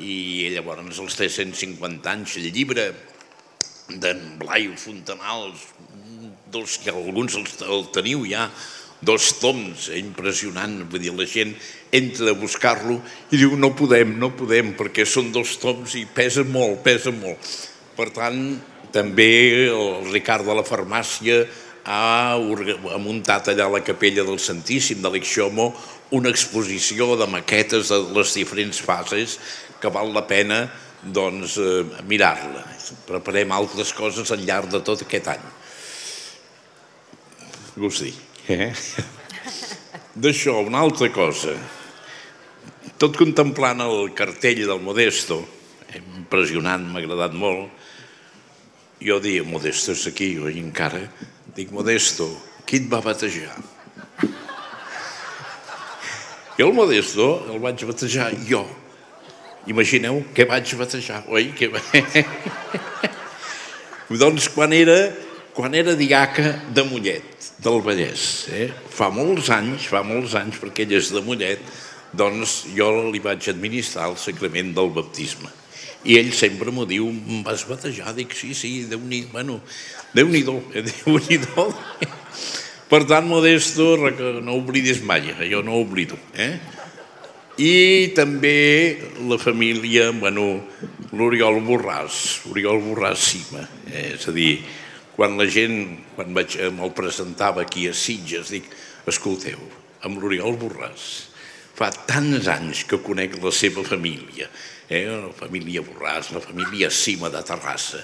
i llavors els 350 anys, el llibre d'en Blai Fontanals, dos, que alguns els, el teniu ja, dos toms, eh, impressionant, vull dir, la gent entra a buscar-lo i diu no podem, no podem, perquè són dos toms i pesa molt, pesa molt. Per tant, també el Ricard de la farmàcia ha, ha muntat allà a la capella del Santíssim de l'Ixomo una exposició de maquetes de les diferents fases que val la pena doncs, eh, mirar-la. Preparem altres coses al llarg de tot aquest any. Agustí. Eh? D'això, una altra cosa. Tot contemplant el cartell del Modesto, impressionant, m'ha agradat molt, jo dia, Modesto és aquí, oi, encara? Dic, Modesto, qui et va batejar? I el Modesto el vaig batejar jo. Imagineu què vaig batejar, oi? Que... doncs quan era, quan era diaca de Mollet, del Vallès, eh? fa molts anys, fa molts anys, perquè ell és de Mollet, doncs jo li vaig administrar el sacrament del baptisme. I ell sempre m'ho diu, em vas batejar? Dic, sí, sí, Déu-n'hi-do, bueno, Déu-n'hi-do, eh, Déu-n'hi-do. Per tant, Modesto, no oblidis mai, jo no oblido. Eh? I també la família, bueno, l'Oriol Borràs, Oriol Borràs Cima. Eh? És a dir, quan la gent, quan vaig, eh, me'l presentava aquí a Sitges, dic, escolteu, amb l'Oriol Borràs, fa tants anys que conec la seva família, eh? la família Borràs, la família Cima de Terrassa,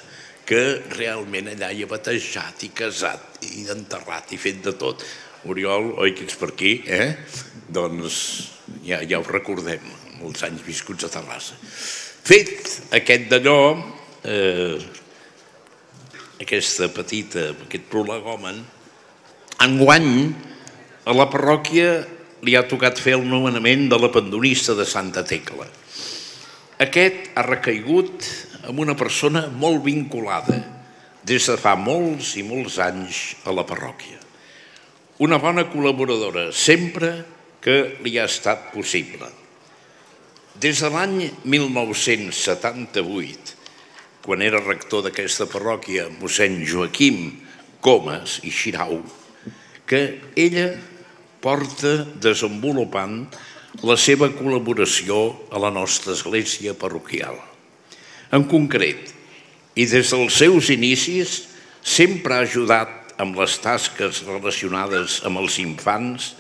que realment allà hi ha batejat i casat i enterrat i fet de tot. Oriol, oi que ets per aquí, eh? Doncs ja, ja ho recordem, molts anys viscuts a Terrassa. Fet aquest d'allò, eh, aquesta petita, aquest prolegomen, enguany a la parròquia li ha tocat fer el nomenament de la pendonista de Santa Tecla. Aquest ha recaigut amb una persona molt vinculada des de fa molts i molts anys a la parròquia. Una bona col·laboradora, sempre que li ha estat possible. Des de l'any 1978, quan era rector d'aquesta parròquia, mossèn Joaquim Comas i Xirau, que ella porta desenvolupant la seva col·laboració a la nostra església parroquial. En concret, i des dels seus inicis, sempre ha ajudat amb les tasques relacionades amb els infants,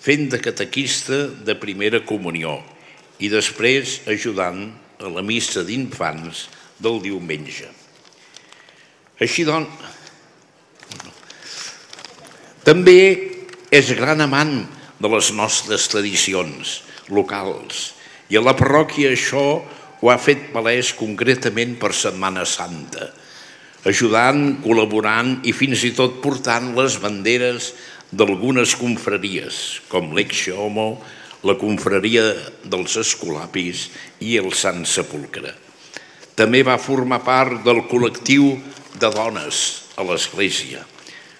fent de catequista de primera comunió i després ajudant a la missa d'infants del diumenge. Així doncs, també és gran amant de les nostres tradicions locals i a la parròquia això ho ha fet palès concretament per Setmana Santa, ajudant, col·laborant i fins i tot portant les banderes d'algunes confraries, com l'Exe Homo, la confraria dels Escolapis i el Sant Sepulcre. També va formar part del col·lectiu de dones a l'Església.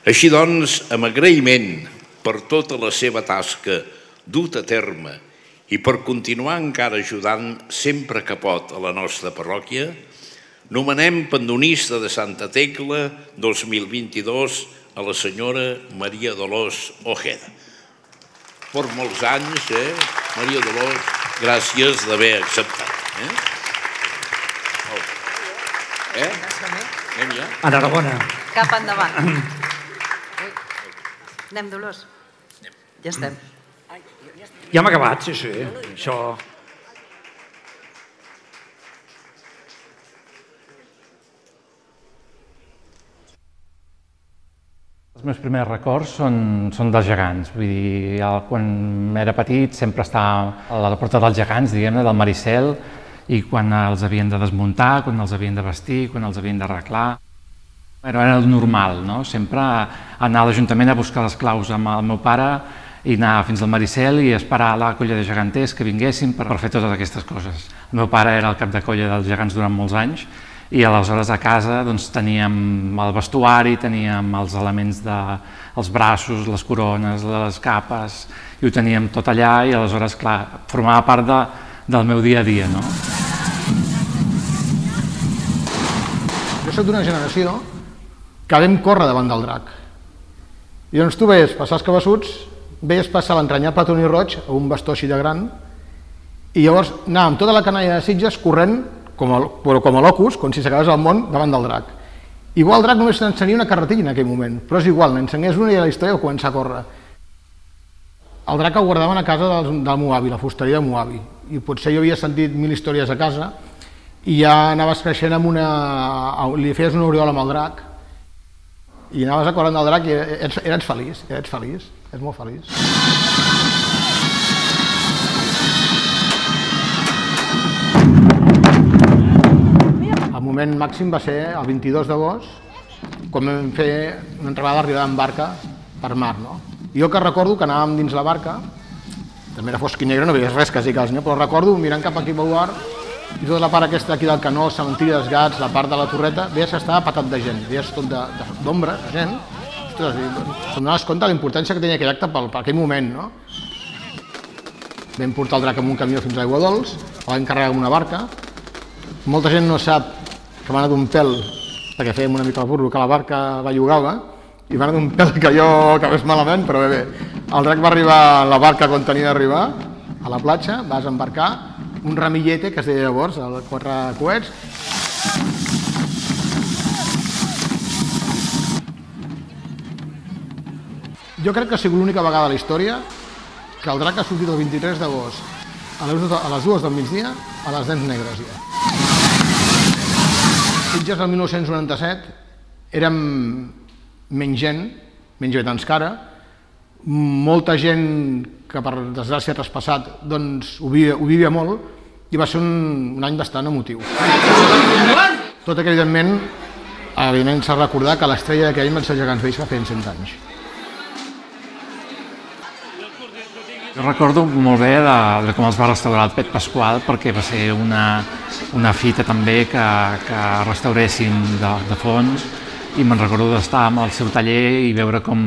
Així doncs, amb agraïment per tota la seva tasca dut a terme i per continuar encara ajudant sempre que pot a la nostra parròquia, nomenem pendonista de Santa Tecla 2022 a la senyora Maria Dolors Ojeda. Per molts anys, eh? Maria Dolors, gràcies d'haver acceptat. Eh? Oh. Eh? Anem ja? Enhorabona. Cap endavant. Anem, Dolors. Ja estem. Ja hem acabat, sí, sí. Això... Els meus primers records són, són dels gegants. Vull dir, ja quan era petit sempre estava a la porta dels gegants, diguem-ne, del Maricel, i quan els havien de desmuntar, quan els havien de vestir, quan els havien d'arreglar. Però era el normal, no? Sempre anar a l'Ajuntament a buscar les claus amb el meu pare i anar fins al Maricel i esperar la colla de geganters que vinguessin per, per fer totes aquestes coses. El meu pare era el cap de colla dels gegants durant molts anys i aleshores a casa doncs, teníem el vestuari, teníem els elements de, els braços, les corones, les capes, i ho teníem tot allà i aleshores, clar, formava part de, del meu dia a dia. No? Jo soc d'una generació que vam córrer davant del drac. I doncs tu veies passar els cabassuts, veies passar l'entranyable Toni Roig un bastó així de gran, i llavors anàvem tota la canalla de Sitges corrent com a, però com a locus, com si s'acabés el món davant del drac. Igual el drac només t'ensenia una carretilla en aquell moment, però és igual, n'ensenyés una i la història va començar a córrer. El drac el guardaven a casa del, del Moavi, la fusteria de Moavi, i potser jo havia sentit mil històries a casa, i ja anaves creixent amb una... li feies una aureola amb el drac, i anaves acordant del drac i eres, eres feliç, eres feliç, és molt feliç. El moment màxim va ser el 22 d'agost, quan vam fer una entrebada d'arribada en barca per mar. No? Jo que recordo que anàvem dins la barca, també era fosc i negre, no veies res quasi quasi, no? però recordo mirant cap aquí al bar i tota la part aquesta aquí del canó, cementiri dels gats, la part de la torreta, veies que estava patat de gent, veies tot d'ombra, de, de, gent, ostres, em donaves compte de la importància que tenia aquell acte per, per aquell moment, no? Vam portar el drac amb un camió fins a Aigua Dols, el vam carregar amb una barca, molta gent no sap que va anar d'un pèl, perquè fèiem una mica el burro, que la barca la llogava, i va anar d'un pèl que jo acabés malament, però bé, bé. El drac va arribar la barca quan tenia d'arribar, a la platja, vas embarcar, un ramillete, que es deia llavors, el quatre coets. Jo crec que ha sigut l'única vegada a la història que el drac ha sortit el 23 d'agost a les, a les dues del migdia a les dents negres ja. Sitges el 1997 érem menys gent, menys habitants que ara, molta gent que per desgràcia traspassat doncs, ho, vivia, ho vivia molt i va ser un, un any bastant emotiu. Tot que, evidentment, evidentment s'ha de recordar que l'estrella d'aquell van ser gegants vells que feien 100 anys. Jo recordo molt bé de, de com els va restaurar el Pet Pasqual perquè va ser una, una fita també que, que restauressin de, de fons i me'n recordo d'estar amb el seu taller i veure com,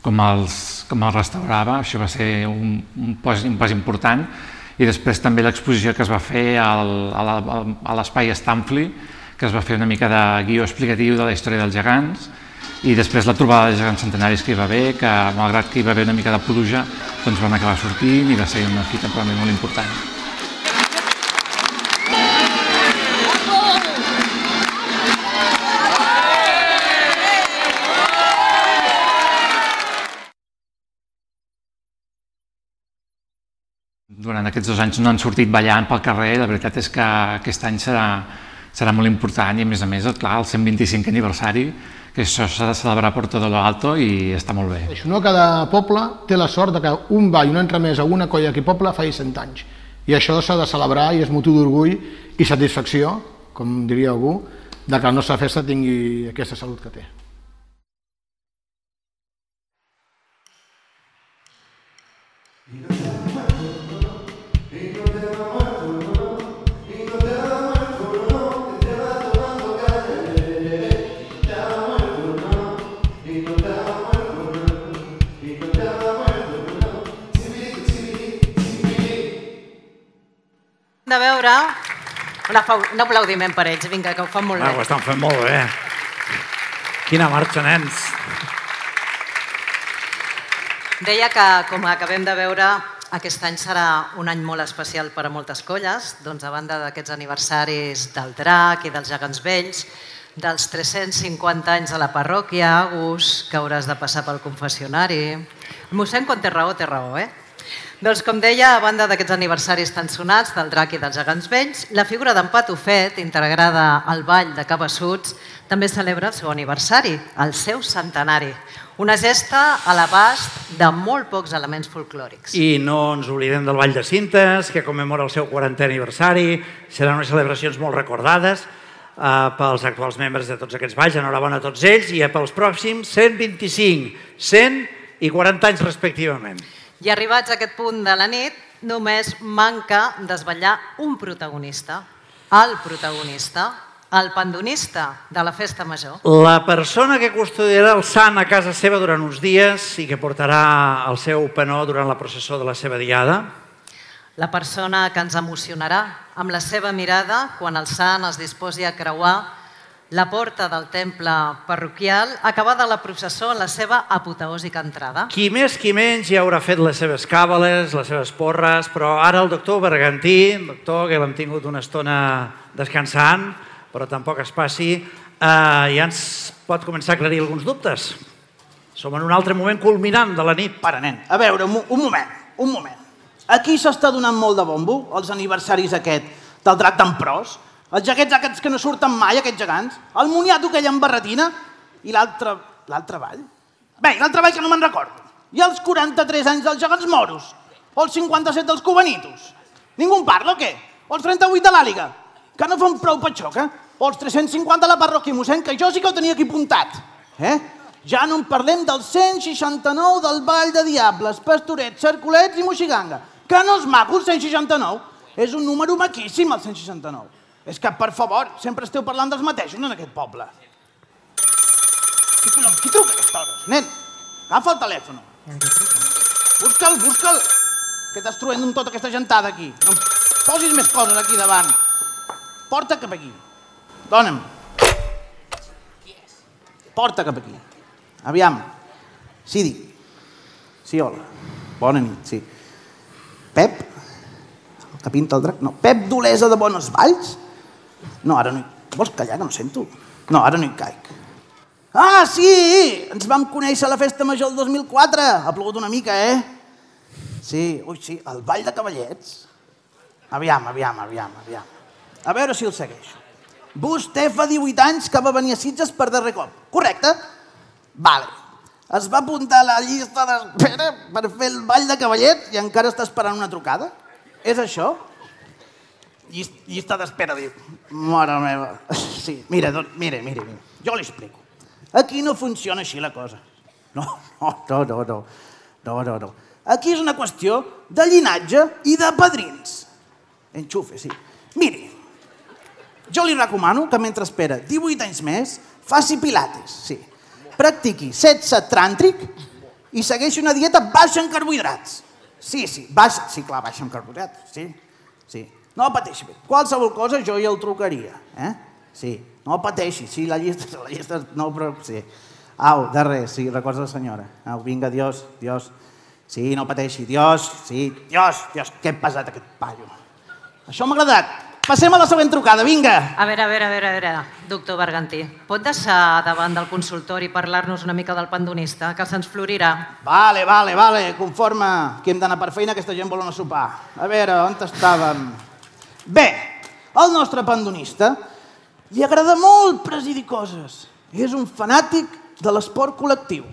com, els, com els restaurava, això va ser un, un, pas, un pas important. I després també l'exposició que es va fer al, a l'espai Stamfli, que es va fer una mica de guió explicatiu de la història dels gegants, i després la trobada de gegants centenaris que hi va haver, que malgrat que hi va haver una mica de pluja, doncs van acabar sortint i va ser una fita mi molt important. Durant aquests dos anys no han sortit ballant pel carrer, la veritat és que aquest any serà, serà molt important i a més a més, clar, el 125 aniversari que això s'ha de celebrar per tot lo alto i està molt bé. Això no cada poble té la sort de que un ball, entremesa o una colla que poble faci 100 anys. I això s'ha de celebrar i és motiu d'orgull i satisfacció, com diria algú, de que la nostra festa tingui aquesta salut que té. De veure un, aplau un aplaudiment per ells, vinga, que ho fan molt Ah, bé. ho estan fent molt bé. Quina marxa, nens. Deia que, com acabem de veure, aquest any serà un any molt especial per a moltes colles, doncs a banda d'aquests aniversaris del drac i dels gegants vells, dels 350 anys de la parròquia, Agus, que hauràs de passar pel confessionari. El mossèn, quan té raó, té raó, eh? Doncs com deia, a banda d'aquests aniversaris tan sonats del drac i dels gegants vells, la figura d'en Patufet, integrada al ball de Cabassuts, també celebra el seu aniversari, el seu centenari. Una gesta a l'abast de molt pocs elements folclòrics. I no ens oblidem del Ball de Cintes, que commemora el seu 40è aniversari. Seran unes celebracions molt recordades eh, pels actuals membres de tots aquests balls. Enhorabona a tots ells i pels pròxims 125, 100 i 40 anys respectivament. I arribats a aquest punt de la nit, només manca desvetllar un protagonista, el protagonista, el pandonista de la festa major. La persona que custodiarà el sant a casa seva durant uns dies i que portarà el seu penó durant la processó de la seva diada. La persona que ens emocionarà amb la seva mirada quan el sant es disposi a creuar la porta del temple parroquial acabada la processó en la seva apoteòsica entrada. Qui més, qui menys ja haurà fet les seves càbales, les seves porres, però ara el doctor Bergantí, el doctor que l'hem tingut una estona descansant, però tampoc es passi, eh, ja ens pot començar a aclarir alguns dubtes. Som en un altre moment culminant de la nit. Para, nen, a veure, un, un moment, un moment. Aquí s'està donant molt de bombo, els aniversaris aquest del drac d'en Pros, els jaquets aquests que no surten mai, aquests gegants, el moniato aquell amb barretina i l'altre l'altre ball. Bé, l'altre ball que no me'n recordo. I els 43 anys dels gegants moros, o els 57 dels cubanitos. Ningú en parla o què? O els 38 de l'àliga, que no fan prou patxoc, eh? O els 350 de la parròquia mossèn, que jo sí que ho tenia aquí apuntat. Eh? Ja no en parlem del 169 del Ball de Diables, Pastorets, Cercolets i Moixiganga. Que no és maco el 169? És un número maquíssim, el 169. És que, per favor, sempre esteu parlant dels mateixos en aquest poble. Qui, qui truca aquesta hora? Nen, agafa el telèfon. Busca'l, busca'l, que t'has truent amb tota aquesta gentada aquí. No posis més coses aquí davant. Porta cap aquí. Dona'm. Porta cap aquí. Aviam. Sí, dic. Sí, hola. Bona nit, sí. Pep? El que pinta el drac? No. Pep d'Olesa de Bones Valls? No, ara no hi... Vols callar, que no sento? No, ara no hi caic. Ah, sí! Ens vam conèixer a la festa major el 2004. Ha plogut una mica, eh? Sí, ui, sí, el Ball de Cavallets. Aviam, aviam, aviam, aviam. A veure si el segueixo. Vostè fa 18 anys que va venir a Sitges per darrer cop, correcte? Vale. Es va apuntar a la llista d'espera per fer el Ball de Cavallets i encara està esperant una trucada? És això? Llis- Llista d'espera, diu. Mare meva. Sí, mira, doncs, mire, mire, mire. Jo li explico. Aquí no funciona així la cosa. No, no, no, no, no. No, no, no. Aquí és una qüestió de llinatge i de padrins. Enxufe, sí. Miri, jo li recomano que mentre espera 18 anys més, faci pilates, sí. Practiqui sexe tràntric i segueixi una dieta baixa en carbohidrats. Sí, sí, baixa, sí, clar, baixa en carbohidrats, sí, sí. No pateixi, qualsevol cosa jo ja el trucaria, eh? Sí, no pateixi, sí, la llista, la llista, no, però sí. Au, de res, sí, recorda la senyora. Au, vinga, Dios, Dios. Sí, no pateixi, Dios, sí, Dios, Dios, que pesat aquest paio. Això m'ha agradat. Passem a la següent trucada, vinga. A veure, a veure, a veure, a veure, doctor Bergantí, pot deixar davant del consultori parlar-nos una mica del pandonista, que se'ns florirà? Vale, vale, vale, conforme que hem d'anar per feina, aquesta gent vol anar a sopar. A veure, on estàvem? Bé, el nostre pandonista li agrada molt presidir coses. És un fanàtic de l'esport col·lectiu.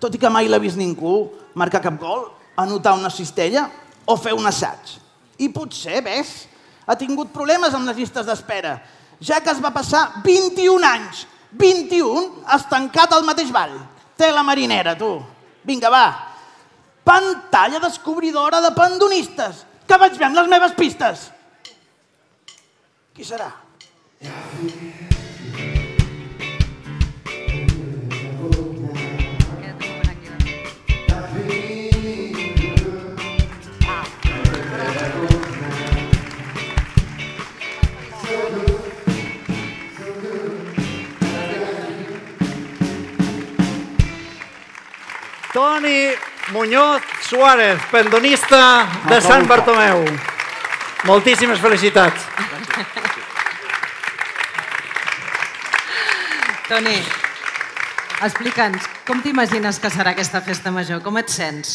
Tot i que mai l'ha vist ningú marcar cap gol, anotar una cistella o fer un assaig. I potser, ves, ha tingut problemes amb les llistes d'espera, ja que es va passar 21 anys, 21, estancat al mateix ball. Té la marinera, tu. Vinga, va. Pantalla descobridora de pandonistes, que vaig veure les meves pistes. Qui serà? Toni Muñoz Suárez, pendonista de Sant Bartomeu. Moltíssimes felicitats. Toni, explica'ns, com t'imagines que serà aquesta festa major? Com et sents?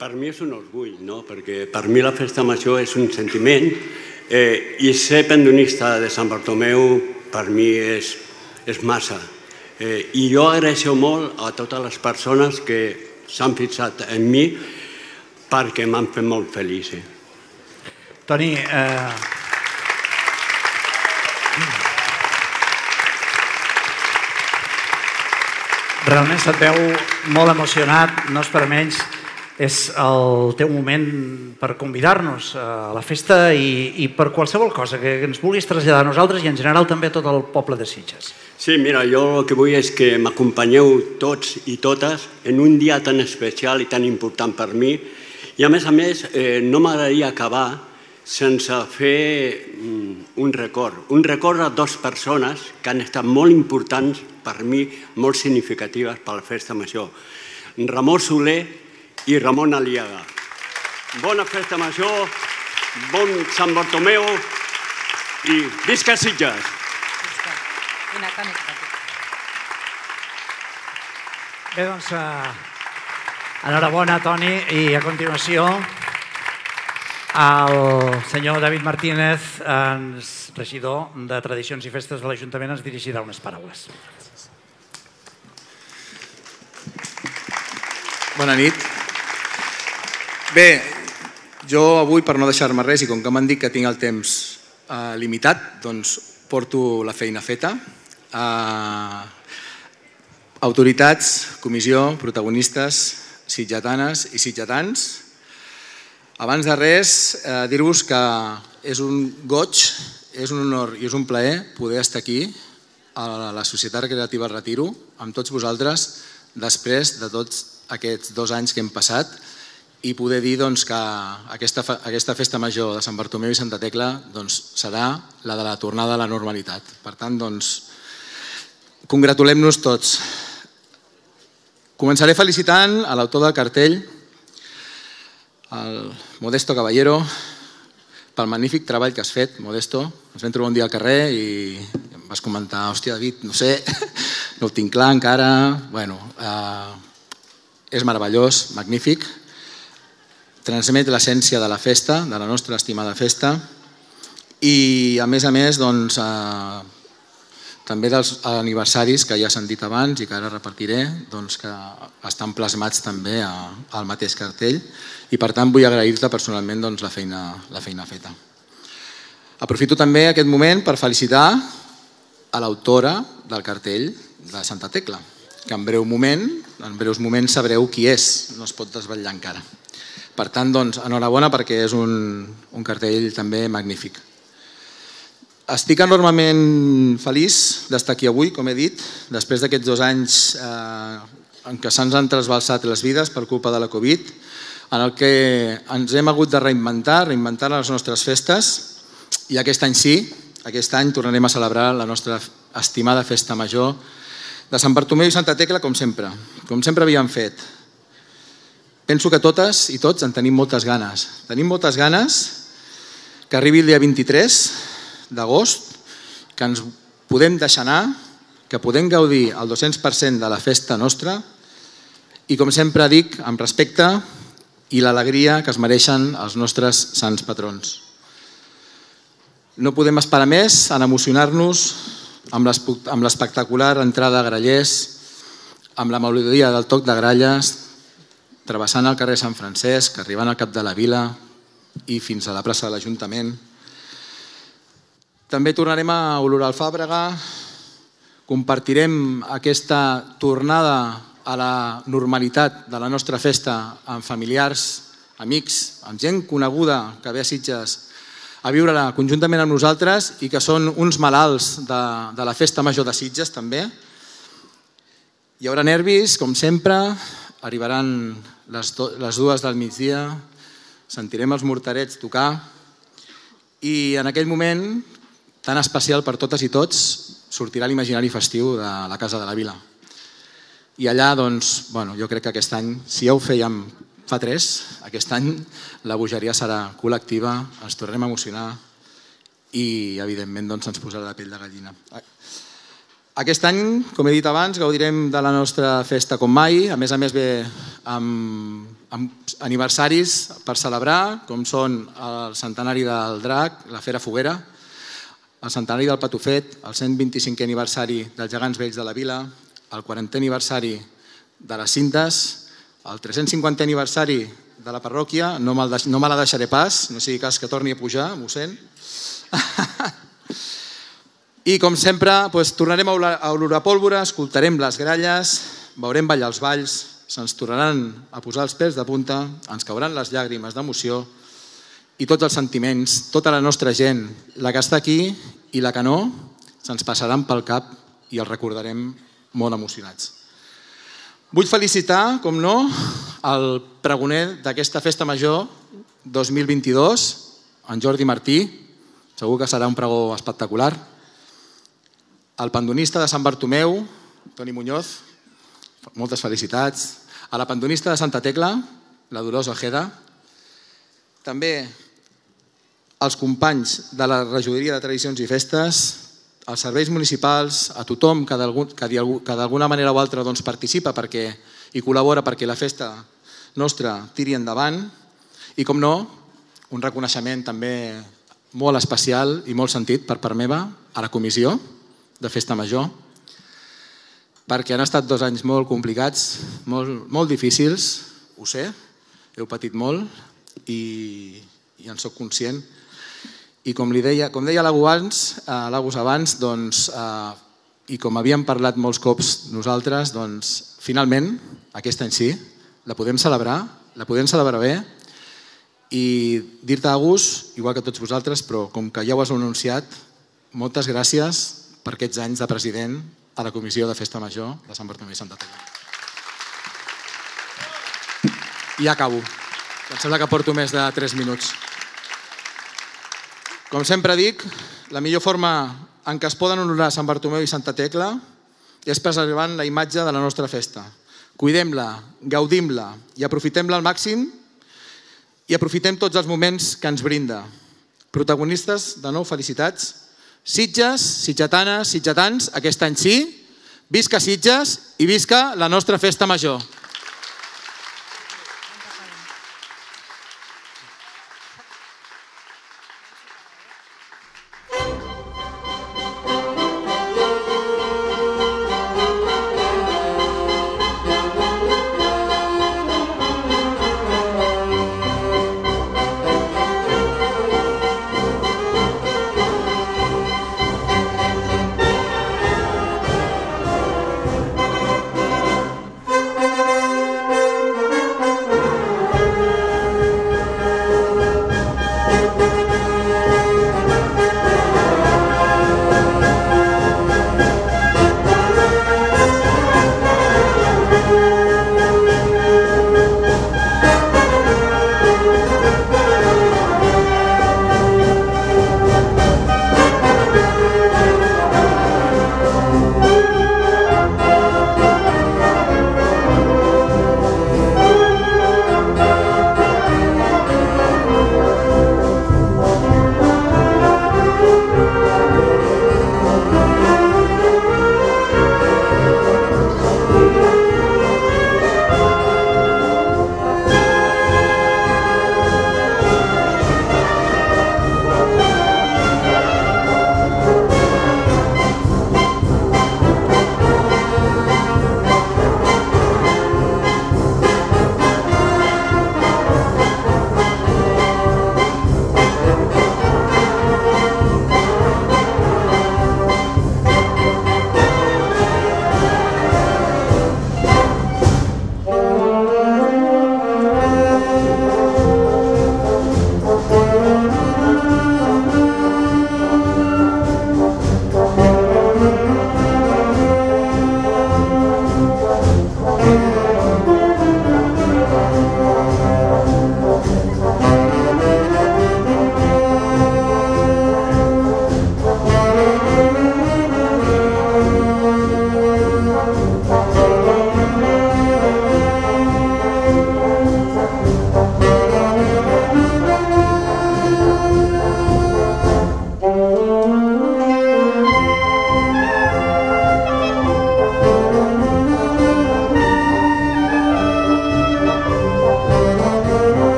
Per mi és un orgull, no? perquè per mi la festa major és un sentiment eh, i ser pendonista de Sant Bartomeu per mi és, és massa. Eh, I jo agraeixo molt a totes les persones que s'han fixat en mi perquè m'han fet molt feliç. Eh? Toni, eh... realment se't veu molt emocionat, no és per menys, és el teu moment per convidar-nos a la festa i, i per qualsevol cosa que ens vulguis traslladar a nosaltres i en general també a tot el poble de Sitges. Sí, mira, jo el que vull és que m'acompanyeu tots i totes en un dia tan especial i tan important per mi i a més a més eh, no m'agradaria acabar sense fer mm, un record. Un record a dues persones que han estat molt importants per mi, molt significatives per la festa major. Ramon Soler i Ramon Aliaga. Bona festa major, bon Sant Bartomeu i visca Sitges! Bé, doncs, eh, enhorabona, Toni, i a continuació el senyor David Martínez, regidor de Tradicions i Festes de l'Ajuntament, ens dirigirà unes paraules. Bona nit. Bé, jo avui, per no deixar-me res, i com que m'han dit que tinc el temps eh, limitat, doncs porto la feina feta. Eh, autoritats, comissió, protagonistes, sitjatanes i sitjatans, abans de res, eh, dir-vos que és un goig, és un honor i és un plaer poder estar aquí a la Societat Recreativa Retiro amb tots vosaltres després de tots aquests dos anys que hem passat i poder dir doncs, que aquesta, aquesta festa major de Sant Bartomeu i Santa Tecla doncs, serà la de la tornada a la normalitat. Per tant, doncs, congratulem-nos tots. Començaré felicitant a l'autor del cartell, el Modesto Caballero, pel magnífic treball que has fet, Modesto. Ens vam trobar un dia al carrer i em vas comentar, hòstia, David, no sé, no ho tinc clar encara. Bueno, eh, és meravellós, magnífic. Transmet l'essència de la festa, de la nostra estimada festa. I, a més a més, doncs, eh, també dels aniversaris que ja s'han dit abans i que ara repartiré, doncs que estan plasmats també a, al mateix cartell i per tant vull agrair-te personalment doncs, la, feina, la feina feta. Aprofito també aquest moment per felicitar a l'autora del cartell de Santa Tecla, que en breu moment en breus moments sabreu qui és, no es pot desvetllar encara. Per tant, doncs, enhorabona perquè és un, un cartell també magnífic. Estic enormement feliç d'estar aquí avui, com he dit, després d'aquests dos anys eh, en què se'ns han trasbalsat les vides per culpa de la Covid, en el que ens hem hagut de reinventar, reinventar les nostres festes, i aquest any sí, aquest any tornarem a celebrar la nostra estimada festa major de Sant Bartomeu i Santa Tecla, com sempre, com sempre havíem fet. Penso que totes i tots en tenim moltes ganes. Tenim moltes ganes que arribi el dia 23 d'agost, que ens podem deixar anar, que podem gaudir al 200% de la festa nostra i, com sempre dic, amb respecte i l'alegria que es mereixen els nostres sants patrons. No podem esperar més en emocionar-nos amb l'espectacular entrada a Grallers, amb la melodia del toc de gralles, travessant el carrer Sant Francesc, arribant al cap de la vila i fins a la plaça de l'Ajuntament, també tornarem a olorar el Fàbrega, compartirem aquesta tornada a la normalitat de la nostra festa amb familiars, amics, amb gent coneguda que ve a Sitges a viure-la conjuntament amb nosaltres i que són uns malalts de, de la festa major de Sitges també. Hi haurà nervis, com sempre, arribaran les, do, les dues del migdia, sentirem els mortarets tocar i en aquell moment tan especial per totes i tots, sortirà l'imaginari festiu de la Casa de la Vila. I allà, doncs, bueno, jo crec que aquest any, si ja ho fèiem fa tres, aquest any la bogeria serà col·lectiva, ens tornem a emocionar i, evidentment, doncs, ens posarà la pell de gallina. Aquest any, com he dit abans, gaudirem de la nostra festa com mai, a més a més ve amb, amb aniversaris per celebrar, com són el centenari del drac, la Fera Foguera, el centenari del Patufet, el 125è aniversari dels gegants vells de la vila, el 40è aniversari de les cintes, el 350è aniversari de la parròquia, no, no me la deixaré pas, no sigui cas que torni a pujar, mossèn. I com sempre, doncs, tornarem a olorar pólvora, escoltarem les gralles, veurem ballar els balls, se'ns tornaran a posar els pèls de punta, ens cauran les llàgrimes d'emoció, i tots els sentiments, tota la nostra gent, la que està aquí i la que no, se'ns passaran pel cap i els recordarem molt emocionats. Vull felicitar, com no, el pregoner d'aquesta festa major 2022, en Jordi Martí, segur que serà un pregó espectacular, el pandonista de Sant Bartomeu, Toni Muñoz, moltes felicitats, a la pandonista de Santa Tecla, la Dolors Ojeda, també als companys de la regidoria de tradicions i festes, als serveis municipals, a tothom que d'alguna manera o altra doncs, participa perquè i col·labora perquè la festa nostra tiri endavant. I, com no, un reconeixement també molt especial i molt sentit per part meva a la comissió de Festa Major perquè han estat dos anys molt complicats, molt, molt difícils, ho sé, heu patit molt i, i en sóc conscient, i com, li deia, com deia l'Agu abans, eh, l'Agus abans, doncs, eh, i com havíem parlat molts cops nosaltres, doncs, finalment, aquest any sí, la podem celebrar, la podem celebrar bé, i dir-te, Agus, igual que tots vosaltres, però com que ja ho has anunciat, moltes gràcies per aquests anys de president a la Comissió de Festa Major de Sant Bartomeu i Santa Tecla. I acabo. Em sembla que porto més de 3 minuts. Com sempre dic, la millor forma en què es poden honorar Sant Bartomeu i Santa Tecla és preservant la imatge de la nostra festa. Cuidem-la, gaudim-la i aprofitem-la al màxim i aprofitem tots els moments que ens brinda. Protagonistes, de nou, felicitats. Sitges, sitgetanes, sitgetans, aquest any sí, visca Sitges i visca la nostra festa major.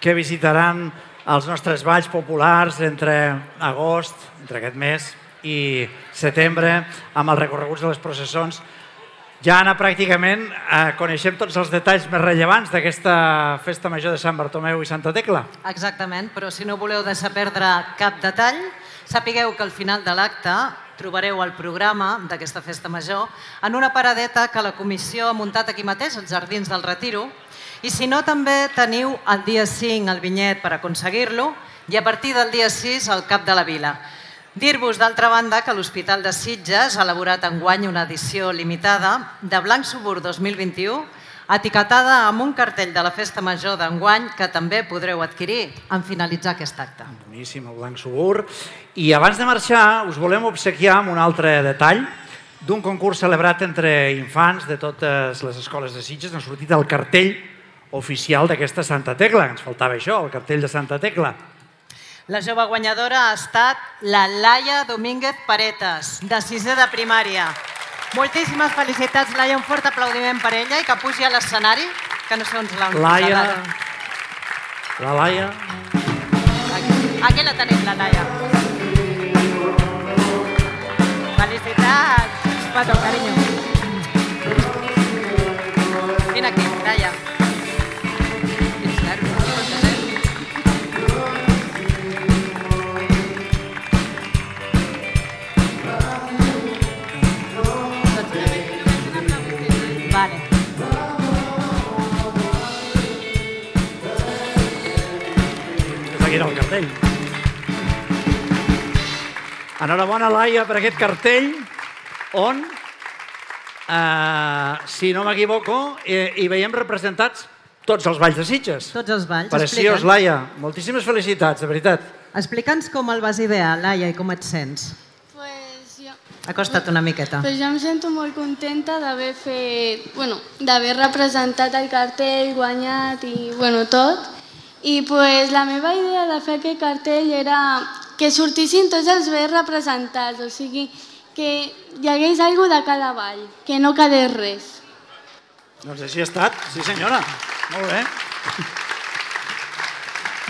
Que visitaran els nostres balls populars entre agost, entre aquest mes, i setembre, amb els recorreguts de les processons. Ja, Anna, pràcticament eh, coneixem tots els detalls més rellevants d'aquesta festa major de Sant Bartomeu i Santa Tecla. Exactament, però si no voleu deixar perdre cap detall, sapigueu que al final de l'acte trobareu el programa d'aquesta festa major en una paradeta que la comissió ha muntat aquí mateix, als Jardins del Retiro, i si no, també teniu el dia 5 el vinyet per aconseguir-lo i a partir del dia 6 el cap de la vila. Dir-vos, d'altra banda, que l'Hospital de Sitges ha elaborat enguany una edició limitada de Blanc Subur 2021 etiquetada amb un cartell de la Festa Major d'enguany que també podreu adquirir en finalitzar aquest acte. Boníssim, el blanc subur. I abans de marxar, us volem obsequiar amb un altre detall d'un concurs celebrat entre infants de totes les escoles de Sitges. Ha sortit el cartell oficial d'aquesta Santa Tecla. Ens faltava això, el cartell de Santa Tecla. La jove guanyadora ha estat la Laia Domínguez Paretes, de sisè de primària. Moltíssimes felicitats, Laia. Un fort aplaudiment per ella i que pugi a l'escenari, que no sé on l'han Laia, la Laia, Aquí, aquí la tenim, la Laia. Felicitats. Pato, carinyo. Vine aquí, Laia. Enhorabona, Laia, per aquest cartell on, eh, si no m'equivoco, eh, hi veiem representats tots els balls de Sitges. Tots els balls. Preciós. Laia. Moltíssimes felicitats, de veritat. Explica'ns com el vas idear, Laia, i com et sents. Pues jo, Acosta't una miqueta. pues jo em sento molt contenta d'haver fet, bueno, d'haver representat el cartell, guanyat i bueno, tot. I pues, la meva idea de fer aquest cartell era que sortissin tots els vells representats, o sigui, que hi hagués alguna de cada ball, que no quedés res. Doncs així ha estat, sí senyora. Molt bé.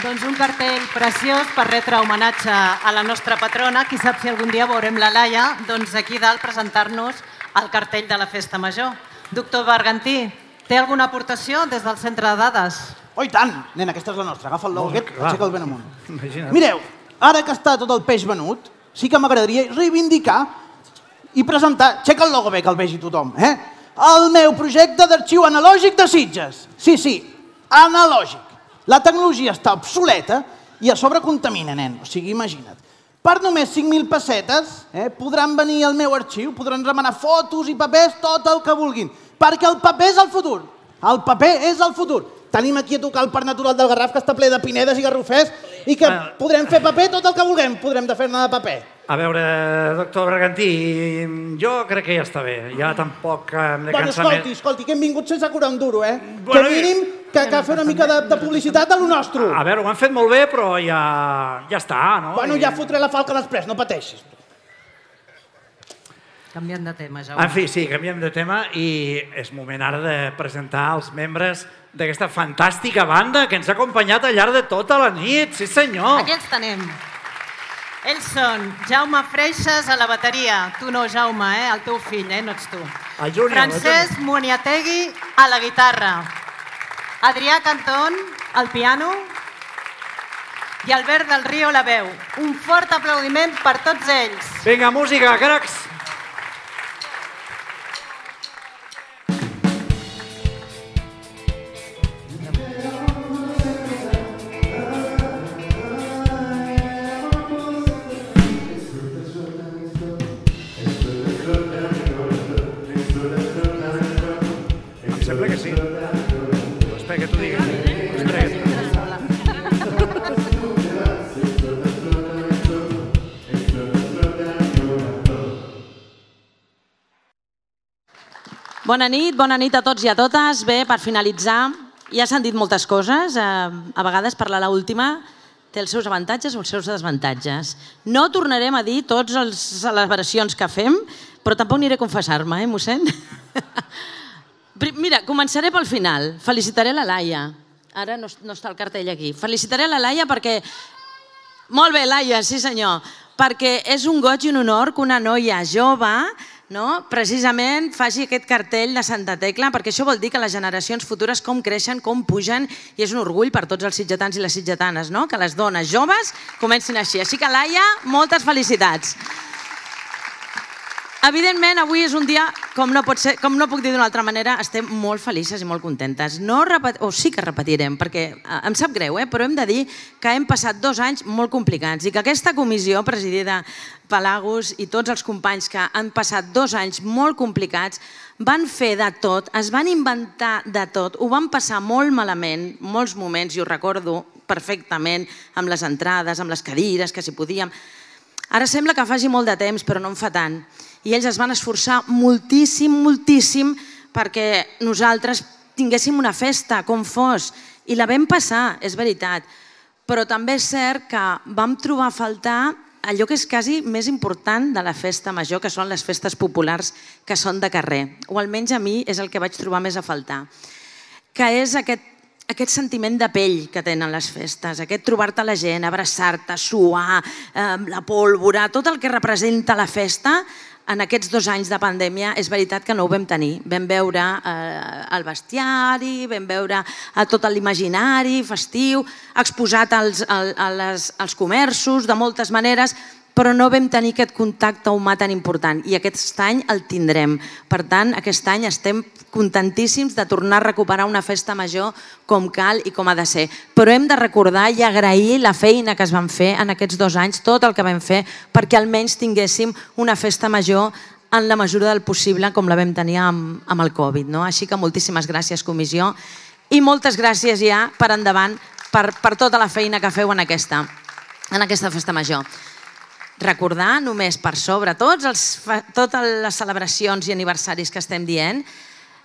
Doncs un cartell preciós per retre homenatge a la nostra patrona. Qui sap si algun dia veurem la Laia, doncs aquí dalt presentar-nos el cartell de la Festa Major. Doctor Bergantí, té alguna aportació des del centre de dades? Oh, i tant! Nena, aquesta és la nostra. Agafa el logo aquest, clar. aixeca'l ben amunt. Imagina't. Mireu, ara que està tot el peix venut, sí que m'agradaria reivindicar i presentar, aixeca el logo bé que el vegi tothom, eh? El meu projecte d'arxiu analògic de Sitges. Sí, sí, analògic. La tecnologia està obsoleta i a sobre contamina, nen. O sigui, imagina't. Per només 5.000 pessetes eh, podran venir al meu arxiu, podran remenar fotos i papers, tot el que vulguin. Perquè el paper és el futur. El paper és el futur. Tenim aquí a tocar el Parc Natural del Garraf, que està ple de pinedes i garrofers, i que podrem fer paper tot el que vulguem, podrem de fer-ne de paper. A veure, doctor Bergantí, jo crec que ja està bé. Ja tampoc em de Bueno, cansar escolti, escolti, que hem vingut sense curar un duro, eh? Bueno, que mínim que, que fer una mica de, de publicitat a lo nostre. A veure, ho han fet molt bé, però ja, ja està, no? Bueno, ja fotré la falca després, no pateixis. Canviant de tema, Jaume. En fi, sí, canviem de tema i és moment ara de presentar els membres d'aquesta fantàstica banda que ens ha acompanyat al llarg de tota la nit. Sí, senyor. Aquí els tenim. Ells són Jaume Freixas a la bateria. Tu no, Jaume, eh? el teu fill, eh? no ets tu. El Júnior, Francesc Moniategui a la guitarra. Adrià Cantón al piano i Albert del Río a la veu. Un fort aplaudiment per tots ells. Vinga, música, cracs. Bona nit, bona nit a tots i a totes. Bé, per finalitzar, ja s'han dit moltes coses. Eh, a vegades parlar l'última té els seus avantatges o els seus desavantatges. No tornarem a dir tots les celebracions que fem, però tampoc aniré a confessar-me, eh, mossèn? Mira, començaré pel final. Felicitaré la Laia. Ara no, no està el cartell aquí. Felicitaré la Laia perquè... Molt bé, Laia, sí senyor. Perquè és un goig i un honor que una noia jove no? precisament faci aquest cartell de Santa Tecla, perquè això vol dir que les generacions futures com creixen, com pugen, i és un orgull per tots els sitgetans i les sitgetanes, no? que les dones joves comencin així. Així que, Laia, moltes felicitats. Evidentment, avui és un dia, com no, pot ser, com no puc dir d'una altra manera, estem molt felices i molt contentes. No repet... o sí que repetirem, perquè eh, em sap greu, eh? però hem de dir que hem passat dos anys molt complicats i que aquesta comissió presidida per l'Agus i tots els companys que han passat dos anys molt complicats van fer de tot, es van inventar de tot, ho van passar molt malament, molts moments, i ho recordo perfectament, amb les entrades, amb les cadires, que si podíem... Ara sembla que faci molt de temps, però no en fa tant. I ells es van esforçar moltíssim, moltíssim perquè nosaltres tinguéssim una festa, com fos. I la vam passar, és veritat. Però també és cert que vam trobar a faltar allò que és quasi més important de la festa major, que són les festes populars que són de carrer. O almenys a mi és el que vaig trobar més a faltar. Que és aquest aquest sentiment de pell que tenen les festes, aquest trobar-te la gent, abraçar-te, suar, eh, la pólvora, tot el que representa la festa, en aquests dos anys de pandèmia és veritat que no ho vam tenir. Vam veure eh, el bestiari, vam veure eh, tot l'imaginari festiu, exposat als, als, als, als comerços de moltes maneres, però no vam tenir aquest contacte humà tan important i aquest any el tindrem. Per tant, aquest any estem contentíssims de tornar a recuperar una festa major com cal i com ha de ser. Però hem de recordar i agrair la feina que es van fer en aquests dos anys, tot el que vam fer, perquè almenys tinguéssim una festa major en la mesura del possible com la vam tenir amb, amb el Covid. No? Així que moltíssimes gràcies, comissió, i moltes gràcies ja per endavant per, per tota la feina que feu en aquesta, en aquesta festa major recordar només per sobre tots els, totes les celebracions i aniversaris que estem dient,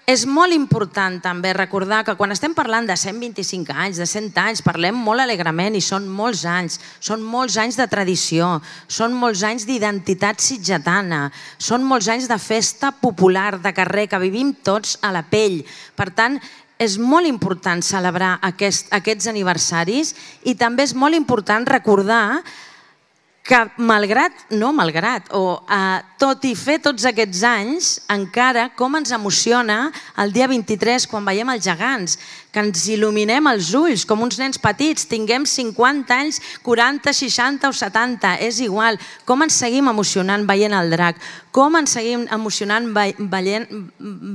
és molt important també recordar que quan estem parlant de 125 anys, de 100 anys, parlem molt alegrament i són molts anys, són molts anys de tradició, són molts anys d'identitat sitgetana, són molts anys de festa popular, de carrer, que vivim tots a la pell. Per tant, és molt important celebrar aquest, aquests aniversaris i també és molt important recordar que malgrat, no malgrat, o uh, tot i fer tots aquests anys, encara com ens emociona el dia 23 quan veiem els gegants, que ens il·luminem els ulls com uns nens petits, tinguem 50 anys, 40, 60 o 70, és igual, com ens seguim emocionant veient el drac, com ens seguim emocionant veient,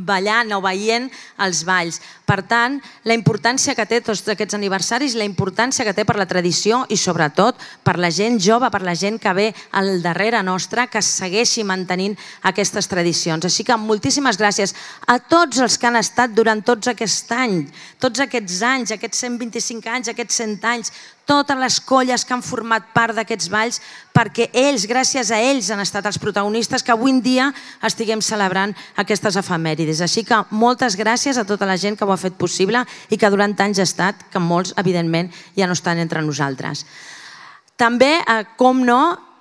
ballant o veient els balls. Per tant, la importància que té tots aquests aniversaris, la importància que té per la tradició i sobretot per la gent jove, per la gent que ve al darrere nostre, que segueixi mantenint aquestes tradicions. Així que moltíssimes gràcies a tots els que han estat durant tots aquest any, tots aquests anys, aquests 125 anys, aquests 100 anys, totes les colles que han format part d'aquests balls, perquè ells, gràcies a ells, han estat els protagonistes que avui en dia estiguem celebrant aquestes efemèrides. Així que moltes gràcies a tota la gent que ho ha fet possible i que durant anys ha estat, que molts, evidentment, ja no estan entre nosaltres. També, eh, com no,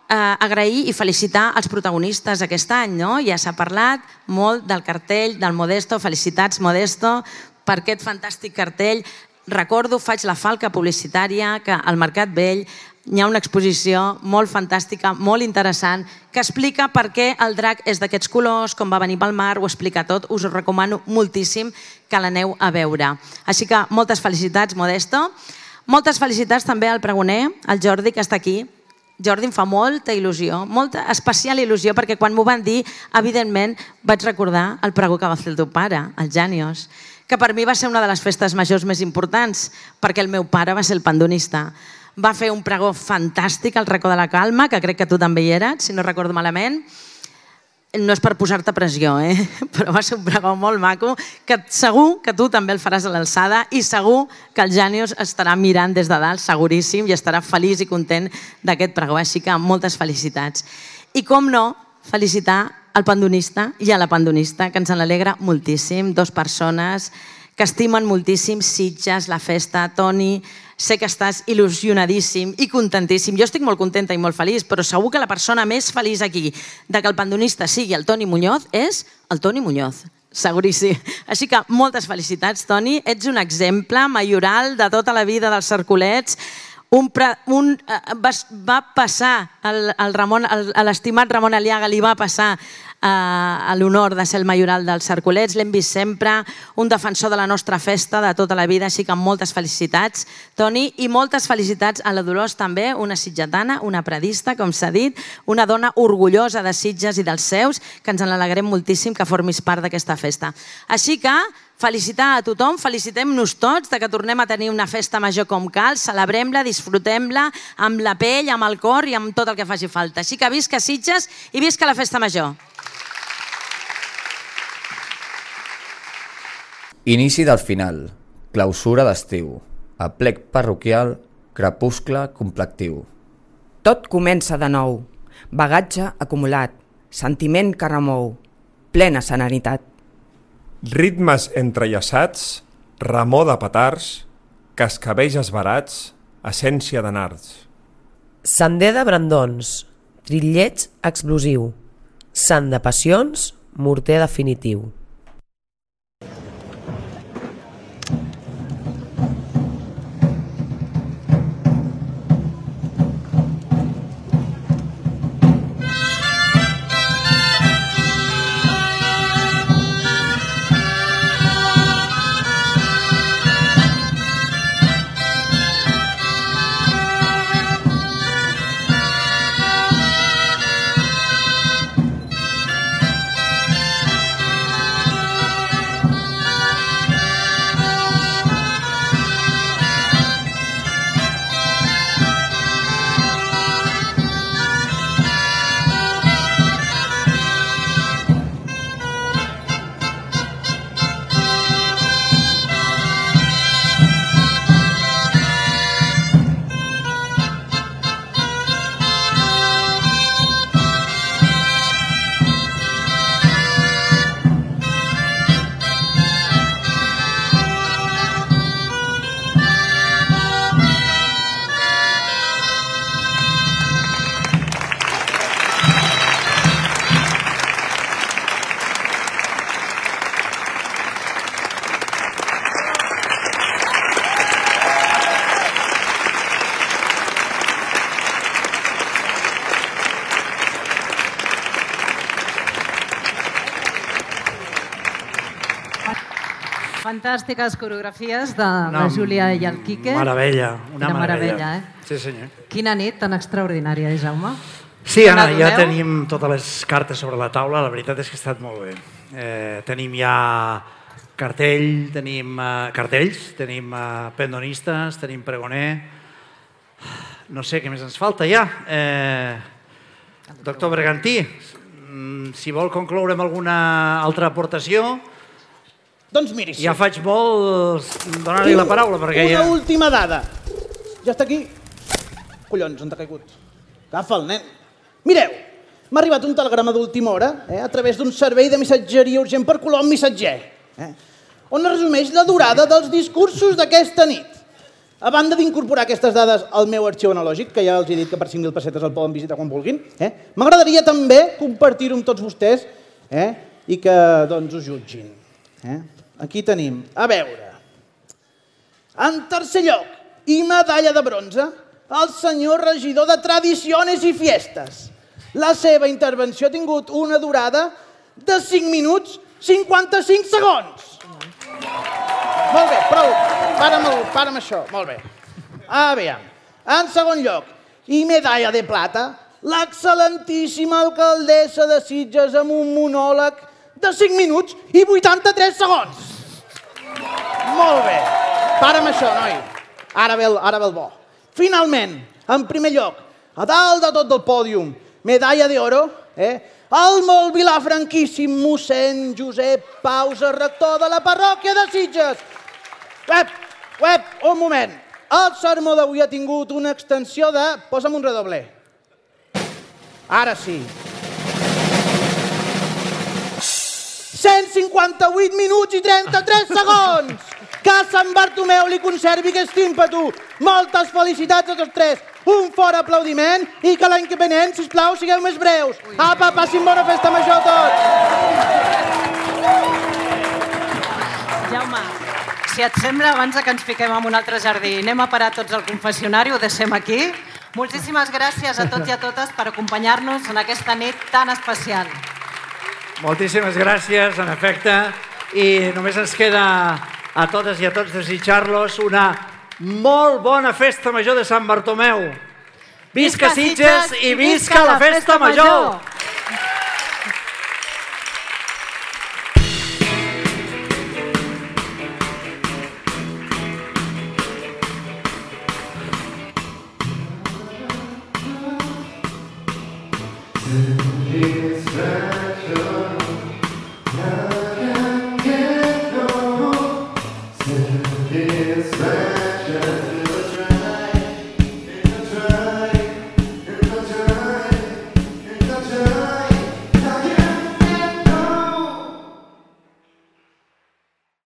eh, agrair i felicitar els protagonistes aquest any. No? Ja s'ha parlat molt del cartell del Modesto. Felicitats, Modesto, per aquest fantàstic cartell. Recordo, faig la falca publicitària, que al Mercat Vell hi ha una exposició molt fantàstica, molt interessant, que explica per què el drac és d'aquests colors, com va venir pel mar, ho explica tot. Us ho recomano moltíssim que l'aneu a veure. Així que moltes felicitats, Modesto. Moltes felicitats també al pregoner, al Jordi, que està aquí. Jordi, em fa molta il·lusió, molta especial il·lusió, perquè quan m'ho van dir, evidentment, vaig recordar el pregó que va fer el teu pare, el Jànios, que per mi va ser una de les festes majors més importants, perquè el meu pare va ser el pandonista. Va fer un pregó fantàstic al racó de la calma, que crec que tu també hi eres, si no recordo malament, no és per posar-te pressió, eh? però va ser un pregó molt maco, que segur que tu també el faràs a l'alçada i segur que el Jànius estarà mirant des de dalt, seguríssim, i estarà feliç i content d'aquest pregó. Així que moltes felicitats. I com no, felicitar al pandonista i a la pandonista, que ens en alegra moltíssim, dos persones que estimen moltíssim Sitges, la festa, Toni, sé que estàs il·lusionadíssim i contentíssim. Jo estic molt contenta i molt feliç, però segur que la persona més feliç aquí de que el pandonista sigui el Toni Muñoz és el Toni Muñoz. Seguríssim. Així que moltes felicitats, Toni. Ets un exemple majoral de tota la vida dels Cercolets. Un, un, eh, va, va passar, el, el Ramon, l'estimat Ramon Aliaga li va passar eh, l'honor de ser el majoral dels Cercolets. L'hem vist sempre, un defensor de la nostra festa de tota la vida, així que moltes felicitats, Toni, i moltes felicitats a la Dolors també, una sitgetana, una predista, com s'ha dit, una dona orgullosa de Sitges i dels seus, que ens en alegrem moltíssim que formis part d'aquesta festa. Així que felicitar a tothom, felicitem-nos tots de que tornem a tenir una festa major com cal, celebrem-la, disfrutem-la amb la pell, amb el cor i amb tot el que faci falta. Així que visca Sitges i visca la festa major. Inici del final, clausura d'estiu, aplec parroquial, crepuscle complectiu. Tot comença de nou. Bagatge acumulat, sentiment que remou, plena serenitat. Ritmes entrellaçats, remor de petards, cascabells esbarats, essència de nards. Sender de brandons, trillets explosiu. Sant de passions, morter definitiu. Fantàstiques coreografies de la Júlia i el Quique. Meravella, una Quina meravella. meravella, eh? Sí, senyor. Quina nit tan extraordinària, eh, Jaume? Sí, Anna, ja tenim totes les cartes sobre la taula, la veritat és que ha estat molt bé. Eh, tenim ja cartell, tenim eh, cartells, tenim eh, pendonistes, tenim pregoner, no sé què més ens falta ja. Eh, doctor Bergantí, mm, si vol concloure amb alguna altra aportació, Doncs miri, sí. ja faig molt donar-li la paraula, perquè Una ja... última dada. Ja està aquí. Collons, on t'ha caigut? Agafa el nen. Mireu, m'ha arribat un telegrama d'última hora eh, a través d'un servei de missatgeria urgent per Colom Missatger, eh, on es resumeix la durada dels discursos d'aquesta nit. A banda d'incorporar aquestes dades al meu arxiu analògic, que ja els he dit que per 5.000 pessetes el poden visitar quan vulguin, eh, m'agradaria també compartir-ho amb tots vostès eh, i que doncs, us jutgin. Eh? Aquí tenim, a veure, en tercer lloc, i medalla de bronze, el senyor regidor de Tradiciones i Fiestes. La seva intervenció ha tingut una durada de 5 minuts 55 segons. Molt bé, prou. Para amb, el, para amb això. Molt bé. A veure, en segon lloc, i medalla de plata, l'excel·lentíssima alcaldessa de Sitges amb un monòleg de 5 minuts i 83 segons. Molt bé. Para amb això, noi. Ara ve el, ara ve el bo. Finalment, en primer lloc, a dalt de tot del pòdium, medalla d'oro, eh? el molt vilafranquíssim mossèn Josep Pausa, rector de la parròquia de Sitges. Web, web, un moment. El sermó d'avui ha tingut una extensió de... Posa'm un redoble. Ara sí. 158 minuts i 33 segons! Que Sant Bartomeu li conservi aquest ímpetu. Moltes felicitats a tots tres. Un fort aplaudiment i que l'any que venent, sisplau, sigueu més breus. Apa, passin bona festa major a tots! Jaume, si et sembla, abans que ens fiquem en un altre jardí, anem a parar tots al confessionari, ho deixem aquí. Moltíssimes gràcies a tots i a totes per acompanyar-nos en aquesta nit tan especial. Moltíssimes gràcies, en efecte, i només ens queda a totes i a tots desitjar-los una molt bona festa major de Sant Bartomeu. Visca Sitges i visca la festa major!